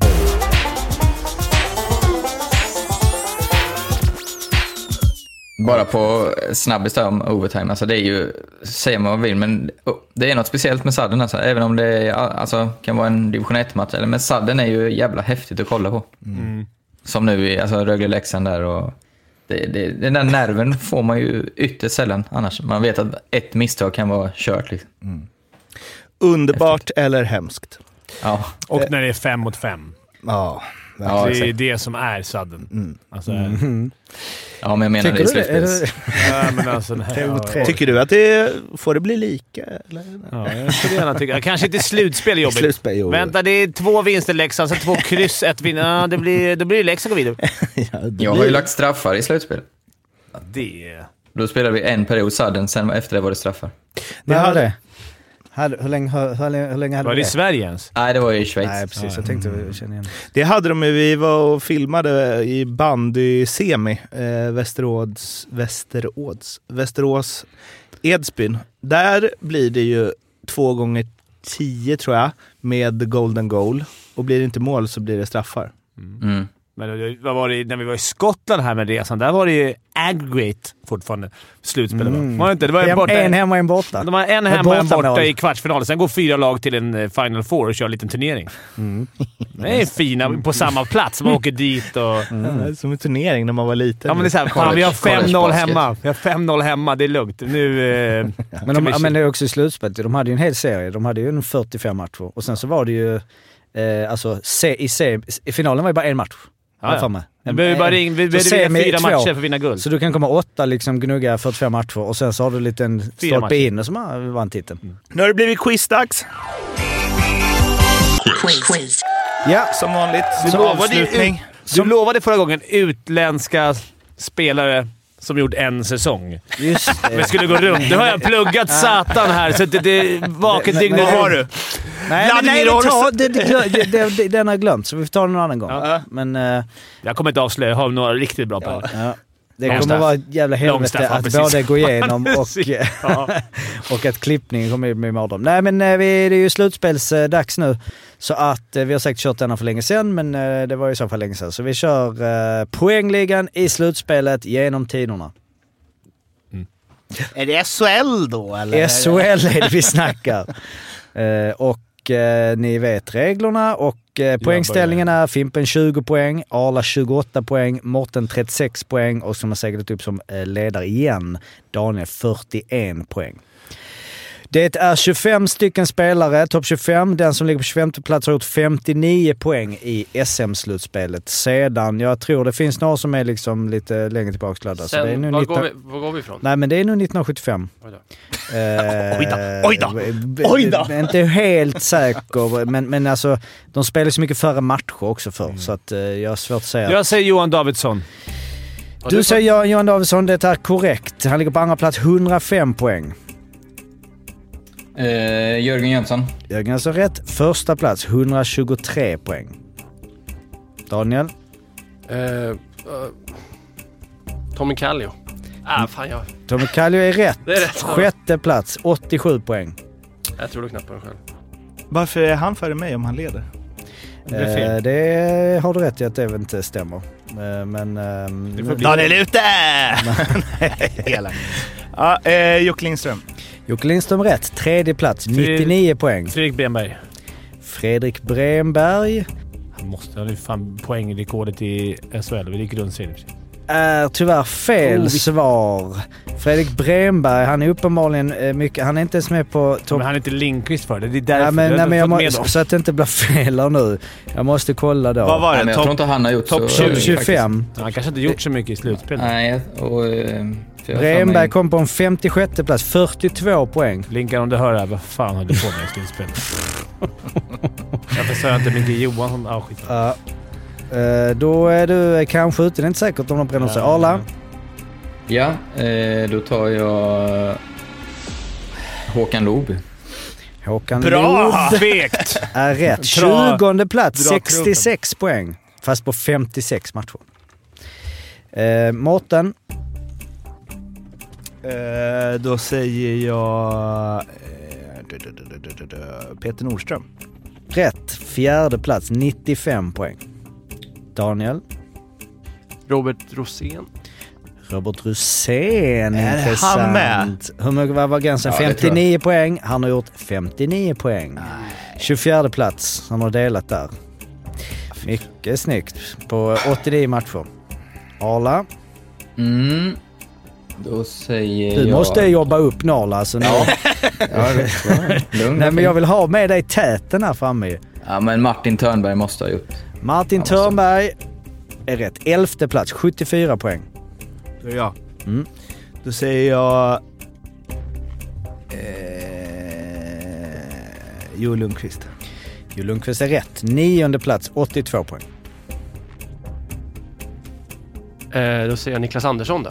Bara på snabbis där om overtime, alltså det är ju, säger man vad man vill, men det är något speciellt med sadden alltså. Även om det är, alltså, kan vara en division 1-match, eller- men sadden är ju jävla häftigt att kolla på. Som nu i alltså, Rögle-Leksand där och det, det, den där nerven får man ju ytterst sällan annars. Man vet att ett misstag kan vara kört liksom. Underbart eller hemskt? Ja, Och när det är fem mot fem. Ja, ja, det är det som är sudden. Alltså, ja, men jag menar Tycker det i det? Det? slutspels... ja, alltså, ja. Tycker du att det får det bli lika? Eller? Ja, jag skulle gärna tycka... Kanske inte slutspel är jobbigt. Slutspel, jo. Vänta, det är två vinster Leksand, sen två kryss, ett vinst. Ja, det blir, då blir det Leksand går vidare. ja, det Jag har blir- ju lagt straffar i slutspel. Det... Då spelade vi en period sadden, sen efter det var det straffar. Ja. var det? Hade, hur, länge, hur, hur, länge- hur länge hade Var det i? Sverige ens? Nej, det var i Schweiz. Nej, precis. Jag tänkte vi känner igen Det hade de ju. Vi var och filmade i bandy-semi. Eh, Västerås, Västerås, Västerås, Edsbyn. Där blir det ju två gånger tio tror jag med golden goal. Och blir det inte mål så blir det straffar. Mm. Men vad var det, när vi var i Skottland här med resan, där var det ju aggregate fortfarande. Slutspelet Mm. var det inte? Det var Fem, borta. en hemma och en borta. De har en hemma och en borta i kvartsfinalen. Sen går fyra lag till en eh, Final Four och kör en liten turnering. Det är fina på samma plats. Man åker dit och... Ja, som en turnering när man var liten. Ja, men det är såhär, fan, vi har College 5-0 basket. hemma. Vi har 5-0 hemma. Det är lugnt. Nu... Eh, Men, de, men det är också i slutspelet. De hade ju en hel serie. De hade ju en 45 matcher. Och sen så var det ju... Eh, alltså, se, i, se, i finalen var det bara en match. Ja, har ja. jag för mig. Vi behöver bara ring, vi Så behöver fyra två. matcher för att vinna guld. Så du kan komma åtta, liksom gnugga 45 matcher och sen så har du en liten matcher. stolpe in och så har vi vann titeln. Nu har det blivit quizdags. Ja, Som vanligt. Du Som lovade avslutning. Du lovade förra gången utländska spelare som gjort en säsong. just Men det. skulle gå runt. Nu har jag pluggat satan här, så det, det är vaket Men- dygnet men- har du? Nej, men nej, men du ta, det, det, det, det, det, den har glömt, så vi får ta den någon annan gång. Ja. Men eh, Jag kommer inte avslöja. Jag har några riktigt bra på ja, det kommer vara ett jävla helvete att precis. både gå igenom och, Ja. och att klippningen kommer bli mardröm. Nej men eh, vi, det är ju slutspelsdags nu. Så att eh, vi har säkert kört denna för länge sedan, men eh, det var i så fall länge sedan. Så vi kör eh, poängligan i slutspelet genom tiderna. Är det SHL då eller? SHL är det vi snackar. Eh, och eh, ni vet reglerna och eh, poängställningen är Fimpen 20 poäng, Arla 28 poäng, Morten 36 poäng och som har seglat upp som ledare igen, Daniel 41 poäng. Det är 25 stycken spelare, topp 25. Den som ligger på 25 plats har gjort 59 poäng i SM-slutspelet sedan. Jag tror det finns några som är liksom lite längre tillbaka laddade. Så det är nu Sen, var, 19... går vi, var går vi ifrån? Nej men det är nu 1975. Oj Eh, Oj då, oj då, b- oj då. b- Inte helt säker, men, men alltså de spelar så mycket före matcher också för så att eh, jag har svårt att säga. Jag säger Johan Davidsson. Du säger Johan- Johan Davidsson, det är korrekt. Han ligger på andra plats, 105 poäng. Eh, Jörgen Jönsson. Jörgen alltså rätt. Första plats, 123 poäng. Daniel? Eh, eh, Tommy Kallio. Ah, fan jag, Tommy Kallio är rätt. Det är rätt. Sjätte plats, 87 poäng. jag tror knappt på den själv. Varför är han före mig om han leder? Det. Eh, det har du rätt i att det inte stämmer. Eh, men... ehm, Det får bli- Daniel är ute! Nej, elak. Ja, eh, Jocke Lindström. Jocke Lindström rätt. Tredje plats, Fredrik- 99 poäng. Fredrik Bremberg. Fredrik Bremberg Han måste ha fan poängrekordet i SHL. Vi gick runt serien. är tyvärr fel Oh, svar. Fredrik Bremberg, han är uppenbarligen eh, mycket... Han är inte ens med på topp... Men han är inte Lindqvist för det. Det är därför. Ja, men, Jag nej, men jag må, så att det inte blir fel här nu. Jag måste kolla då. Vad var Nej, det? men jag tror Topp inte han har gjort topp så... 20, 25. Han kanske inte gjort så mycket i slutspelet. Nej, och... eh, har Bremberg kom på en 56 plats, 42 poäng. Linkan om du hör det här, vad fan höll du på med i slutspelet? Varför sa jag inte Micke Johansson? Ah, skit. Ja. Eh, då är du kanske ute, det är inte säkert om de bränner sig. Arla? Ja, eh, då tar jag... Håkan Loob. Håkan Bra! Loob Fegt! är rätt. Dra- 20 plats, dra 66 poäng. Fast på 56 matcher. Eh, Mårten? Eh, då säger jag... Eh, Peter Nordström. Rätt. Fjärde plats, 95 poäng. Daniel? Robert Rosén. Robert Rosén, Är intressant. han med? Hur mycket vad var gränsen? Ja, det tror jag. 59 poäng. Han har gjort 59 poäng. 24 plats. Han har delat där. Mycket snyggt. På 89 matcher. Arla? Mm. Då säger Du jag... måste jobba upp Norla alltså. nu. Ja. ja, Lugn Nej men jag vill ha med dig täten här framme. Ja, men Martin Törnberg måste ha gjort. Martin måste- Törnberg är rätt. Elfte plats, 74 poäng. Då är jag. Mm. Då säger jag... Eh, Joel Lundqvist. Jo Lundqvist är rätt. Nionde plats, 82 poäng. Eh, då säger jag Niklas Andersson då.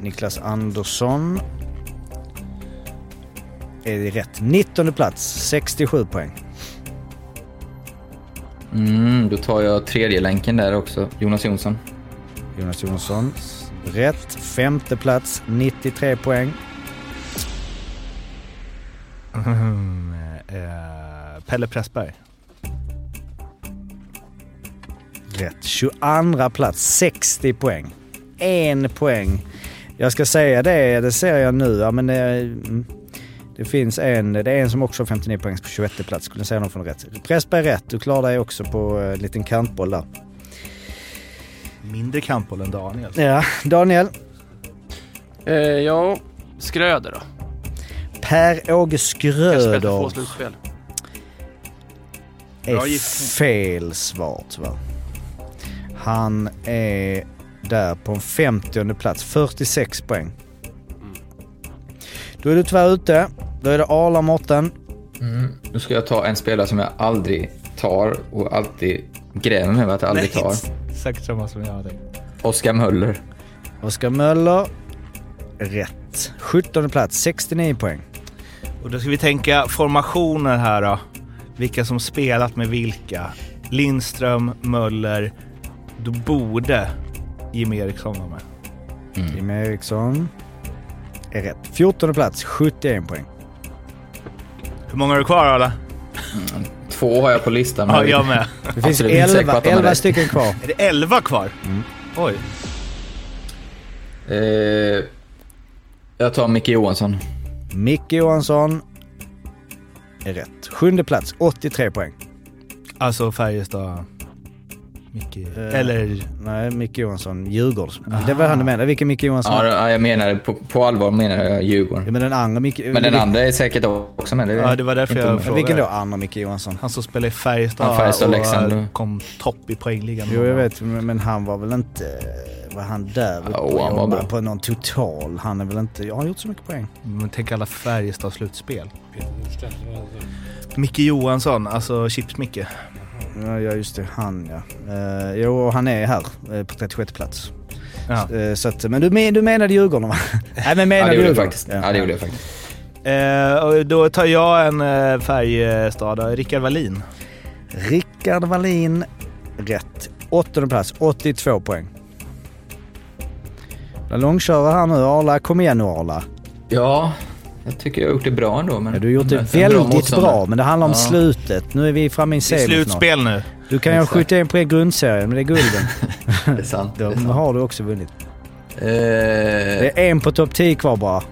Niklas Andersson är rätt. 19 plats, 67 poäng. Mm, då tar jag tredje länken där också. Jonas Jonsson. Jonas Jonsson, rätt. Femte plats, 93 poäng. Mm, eh, Pelle Pressberg. Rätt. 22 plats, 60 poäng. En poäng. Jag ska säga det, det ser jag nu. Ja, men det, mm, det finns en, det är en som också har 59 poäng på 21 plats. Skulle säga någon från rätt. Pressberg rätt. Du klarar dig också på eh, en liten kantboll där. Mindre kantboll än Daniel. Ja, Daniel. Eh, ja, Skröder då. Per-Åge Kanske Skröder slutspel. Bra är fel svar tyvärr. Han är där på en 50 plats, 46 poäng. Då är du tyvärr ute. Då är det Arla Mårten. Mm. Nu ska jag ta en spelare som jag aldrig tar och alltid grämer mig över att jag aldrig tar. Säkert samma som jag hade. Oskar Möller. Oskar Möller. Rätt. 17 plats, 69 poäng. Och då ska vi tänka formationer här då. Vilka som spelat med vilka. Lindström, Möller. Då borde Jimmy Eriksson vara med. Jim Eriksson är rätt. 14 plats, 71 poäng. Hur många har du kvar alla? Två har jag på listan. Ja, jag med. Det finns Absolut inte säker på 11, att de har 11 rätt. stycken kvar. Är det 11 kvar? Oj. Eh, jag tar Micke Johansson. Micke Johansson är rätt. Sjunde plats, 83 poäng. Alltså Färjestad... Micke... Eh, Eller... Nej, Micke Johansson, Djurgårds. Det var han du menade. Vilken Micke Johansson? Ja, ja, jag menar på, på allvar menar jag Ja, Djurgården. men den andra Micke... Men den andra är säkert också med. Det Ja, det var därför jag frågade. Vilken då? Andra Micke Johansson? Han som spelar i Färjestad, Ja, Färjestad, och Leksand. kom topp i poängligan. Jo, jag vet. Men men han var väl inte... var han där uppe Ja, och han var bra. på någon total. Han är väl inte... Jag har gjort så mycket poäng. Men tänk alla Färjestad slutspel. Micke Johansson, alltså Chips-Micke. Ja, ja, just det. Han ja. Uh, jo, han är här eh, på 36 plats. Ja. Eh, så att, men du, men, du menade Djurgården va? Nej men Ja, menade det gjorde faktiskt. Ja, det gjorde jag faktiskt. Och då tar jag en Färjestad, då. Rickard Wallin. Rickard Wallin, rätt. Åttonde plats, 82 poäng. Jag långkörar här nu Arla. Kom igen nu Arla. Ja, jag tycker jag har gjort det bra ändå. Men Ja, du har gjort det en bra väldigt motståndare. bra, men det handlar om Ja. slutet. Nu är vi framme i en Det är semifinal. slutspel nu. Du kan ju ha Exakt. 71 poäng i grundserien, men det är gulden. Det är sant. Det Då är sant. har du också vunnit. Eh, Det är en på topp 10 kvar bara.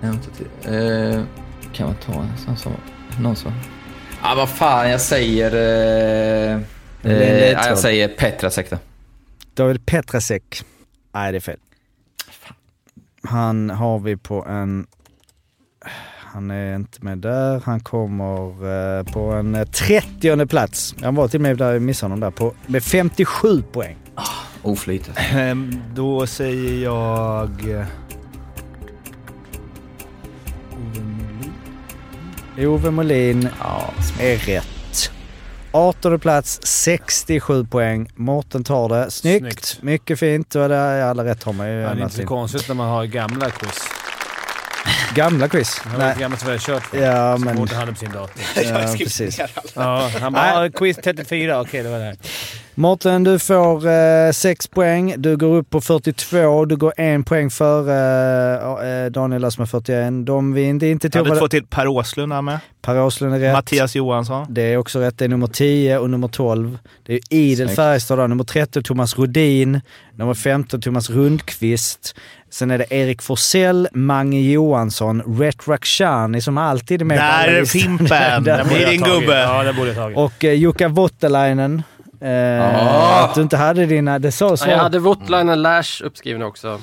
jag vet inte, eh, kan man ta en sån som... Någon som... Ah, vad fan, jag säger... En ja, jag säger Petrasek då. David Petrasek. Nej, det är fel. Han har vi på en... Han är inte med där. Han kommer eh, på en eh, 30 plats. Han var till och med där, jag missade honom där, på, med 57 poäng. Oflytet. Ehm, då säger jag... eh, Ove Molin. Ove Molin Ja, är rätt. 18 plats, 67 poäng. Mårten tar det. Snyggt. Snyggt. Mycket fint. Och det är alla rätt har man ju. Ja, det är inte så konstigt när man har gamla quiz. Gamla quiz. Det var Nej. ett gammalt som vi har kört för. Ja, Som men... Mårten hade på sin dator. Ja, precis. Ja, han bara ah, “Quiz 34”. Okej, det var det här. Mårten, du får eh, 6 poäng. Du går upp på 42. Du går en poäng före eh, Daniel som har 41. De vi inte, tog hade två till. Per Åslund är med. Per Åslund är rätt. Mattias Johansson. Det är också rätt. Det är nummer 10 och nummer 12. Det är Idel. Färjestad då. Nummer 13 Thomas Rodin. Nummer 15 Thomas Rundqvist. Sen är det Erik Forsell, Mange Johansson, Ret Rakhshani som alltid är med på Där är listor. Fimpen! Där Där borde blir jag din tagit. gubbe. Ja, det borde jag tagit. Och eh, Jukka Voutilainen. Eh, Ah. Att du inte hade dina... Det sa Ja, så. jag hade Voutilainen Lash uppskrivna också.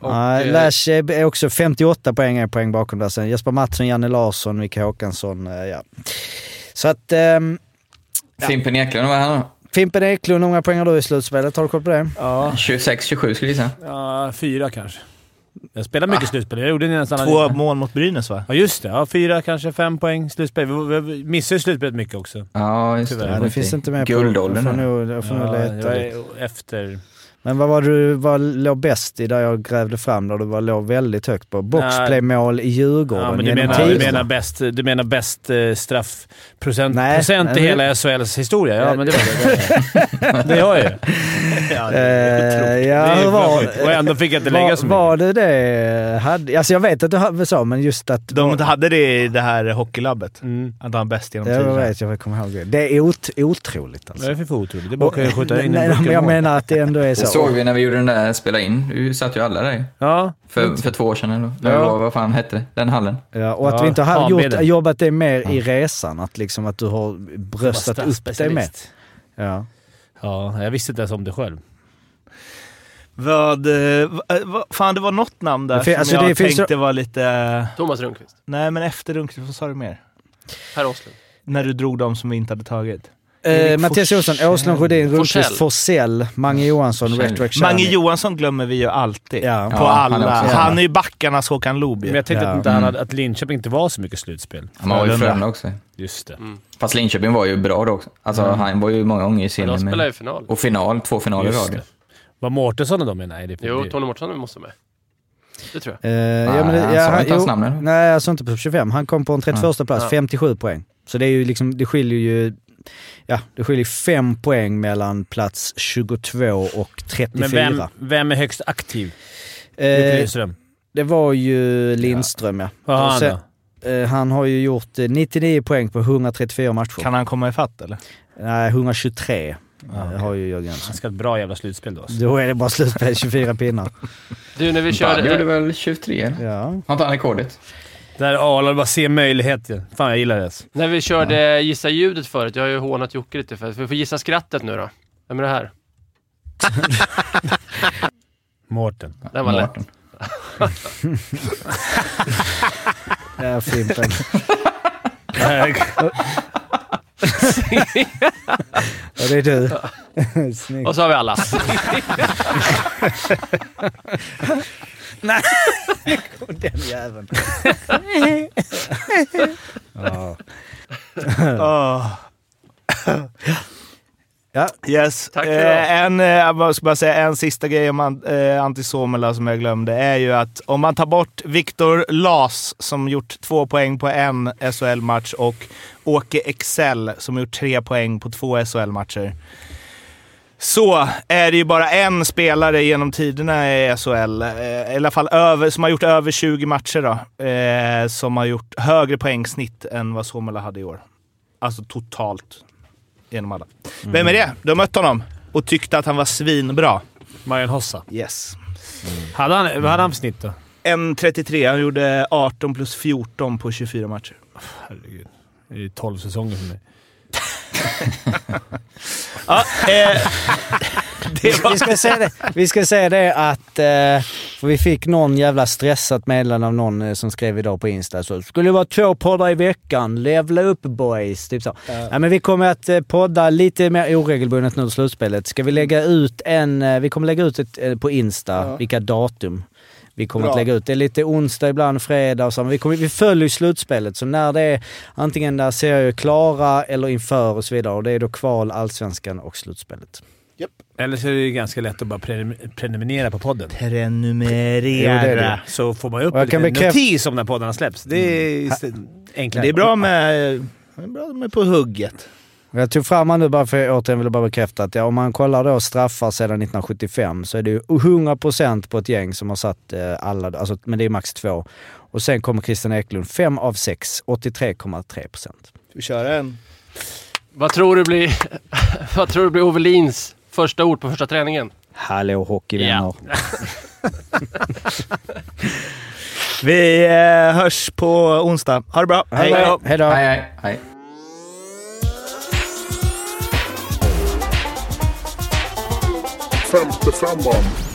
Och, eh, Lash är också 58 poäng, är poäng bakom där sen. Jesper Mattsson, Janne Larsson, Micke Håkansson. eh, Ja. Så att... ehm, Fimpen Eklund, vad är han då? Fimpen Eklund, hur många poäng har du i slutspelet? Har du koll på det? Ja, 26-27 skulle jag gissa. ja, fyra kanske. Jag spelar mycket slutspel. Jag gjorde nästan... Två mål mot Brynäs va? Ja, just det. Ja, fyra, kanske fem poäng slutspel. Vi, vi missade ju slutspelet mycket också. Ja, just Tyvärr. det. Det finns inte med på... Guldåldern. Jag får nog, jag leta det lite. efter... Men vad var du, vad låg bäst i där jag grävde fram där du var, låg väldigt högt på? Boxplaymål i Djurgården Ja, men du menar, du menar bäst, du menar bäst eh, straffprocent Nej, procent nej, i hela SHLs historia? Ja, men det var det. Det, det har jag ju. Ja, ja, Det är hur var sjukt. Och ändå fick jag inte lägga var, så mycket. var det det? Hade, alltså jag vet att du hade så, men just att... De hade det i det här hockeylabbet. Mm. Att han var bäst genom det tiderna. vet jag, jag kommer ihåg det. Det är ot, otroligt alltså. Vad är det för otroligt? Det bara kan jag skjuta in Nej, en men burk jag menar att det ändå är Det så. Såg vi när vi gjorde den där spela in. Vi satt ju alla där Ja. för, för två år sedan eller Ja. vad, vad fan hette det? Den hallen. Ja, och att Ja, vi inte har gjort, jobbat det mer i resan. Att, liksom att du har bröstat upp dig med. Straffspecialist. Ja. Ja, jag visste inte ens om det själv. Vad, eh, va- eh, fan, det var något namn där fin- som alltså, jag det finns tänkte var lite... Thomas Rundqvist. Nej, men efter Rundqvist, vad sa du mer? Per Åslund. När du drog dem som vi inte hade tagit. Eh, Mattias Jonsson. Åslund, Rhodin, Rundqvist, Forsell. Mange Johansson, Forsell. Ret Rakhshani. Mange Johansson glömmer vi ju alltid. Ja. På Ja, han är alla. Han, är ju backarnas Håkan Loob Men jag tänkte Ja. att, inte han Mm. hade, att Linköping inte var så mycket slutspel. Han var ju Frölunda. Också. Just det. Fast Linköping var ju bra då också. Alltså han var ju många gånger i Men de serien. spelar med- ju final. Och final, två finaler i rad. Var Mårtensson och de med? Nej, det Jo, Tony Mårtensson måste med. Det tror jag. Eh, ja, Nej, men det, han ja, sa inte hans namn, eller? Nej, alltså inte på 25. Han kom på en 31 plats, Ja. 57 poäng. Så det är ju liksom, det skiljer ju, ja, det skiljer fem poäng mellan plats 22 och 34. Men vem, vem är högst aktiv? Eh, det var ju Lindström ja. Vad har han sen- då? Eh, han har ju gjort eh, 99 poäng på 134 matcher. Kan han komma ifatt eller? Nej, 123 Ja, eh, okej. har ju Jörgen. Han ska ha ett bra jävla slutspel då. alltså. Då är det bara slutspel, 24 pinnar. Du, när vi Babbe gjorde körde... väl 23 eller? Ja. Har inte han rekordet? Där Arla bara ser möjligheter. Fan, jag gillar det. När vi körde Gissa ljudet förut, jag har ju hånat Jocke lite för Vi får gissa skrattet nu då. Vem är det här? Mårten. Den var lätt. Mårten. Ja, Fimpen. Ja, det är du. Snyggt. Och så har vi alla. Nej, den jäveln. ja. Yes. Tack för eh, en, eh, jag ska bara säga en sista grej om eh, Antti Suomela som jag glömde är ju att om man tar bort Viktor Las som gjort två poäng på en SHL-match och Åke Excel som gjort tre poäng på två SHL-matcher. Så är det ju bara en spelare genom tiderna i SHL, eh, i alla fall över, som har gjort över 20 matcher då, eh, som har gjort högre poängsnitt än vad Suomela hade i år. Alltså totalt genom alla. Vem är det? Du har mött honom och tyckte att han var svinbra. Marian Hossa. Yes. Hade han, vad hade han för snitt då? 1.33. Han gjorde 18 plus 14 på 24 matcher. Herregud. Det är ju 12 säsonger för mig. Ja, eh, var... Vi ska säga det, vi ska säga det att eh, vi fick någon jävla stressat meddelande av någon eh, som skrev idag på Insta. Så skulle det vara två poddar i veckan. Levla upp boys. Typ så. Ja, men vi kommer att eh, podda lite mer oregelbundet nu i slutspelet. Ska vi lägga ut en... Eh, vi kommer lägga ut ett, eh, på Insta vilka datum vi kommer Bra. att lägga ut. Det är lite onsdag, ibland fredag och så. Men vi, kommer, vi följer ju slutspelet, så när det är antingen där serier klara eller inför och så vidare. Och det är då kval, allsvenskan och slutspelet. Eller så är det ju ganska lätt att bara prenumer- prenumerera på podden. Prenumerera. Jo, det är det. Så får man upp en kan liten bekräfta- notis om när poddarna släpps. Det är st- enklare. Det är bra med, det är bra med på hugget. Jag tog fram han nu bara för återigen vill jag bara bekräfta att ja, om man kollar då straffar sedan 1975 så är det ju 100% på ett gäng som har satt eh, alla, alltså, men det är max två. Och sen kommer Christian Eklund, 5 av 6, 83,3%. Ska vi köra en? Vad tror du blir, vad tror du blir Ove Lins första ord på första träningen? Hallå hockeyvänner. Ja. Vi eh, hörs på onsdag. Ha det bra. Hej, hej då. Hej, hej, hej. Femte femman.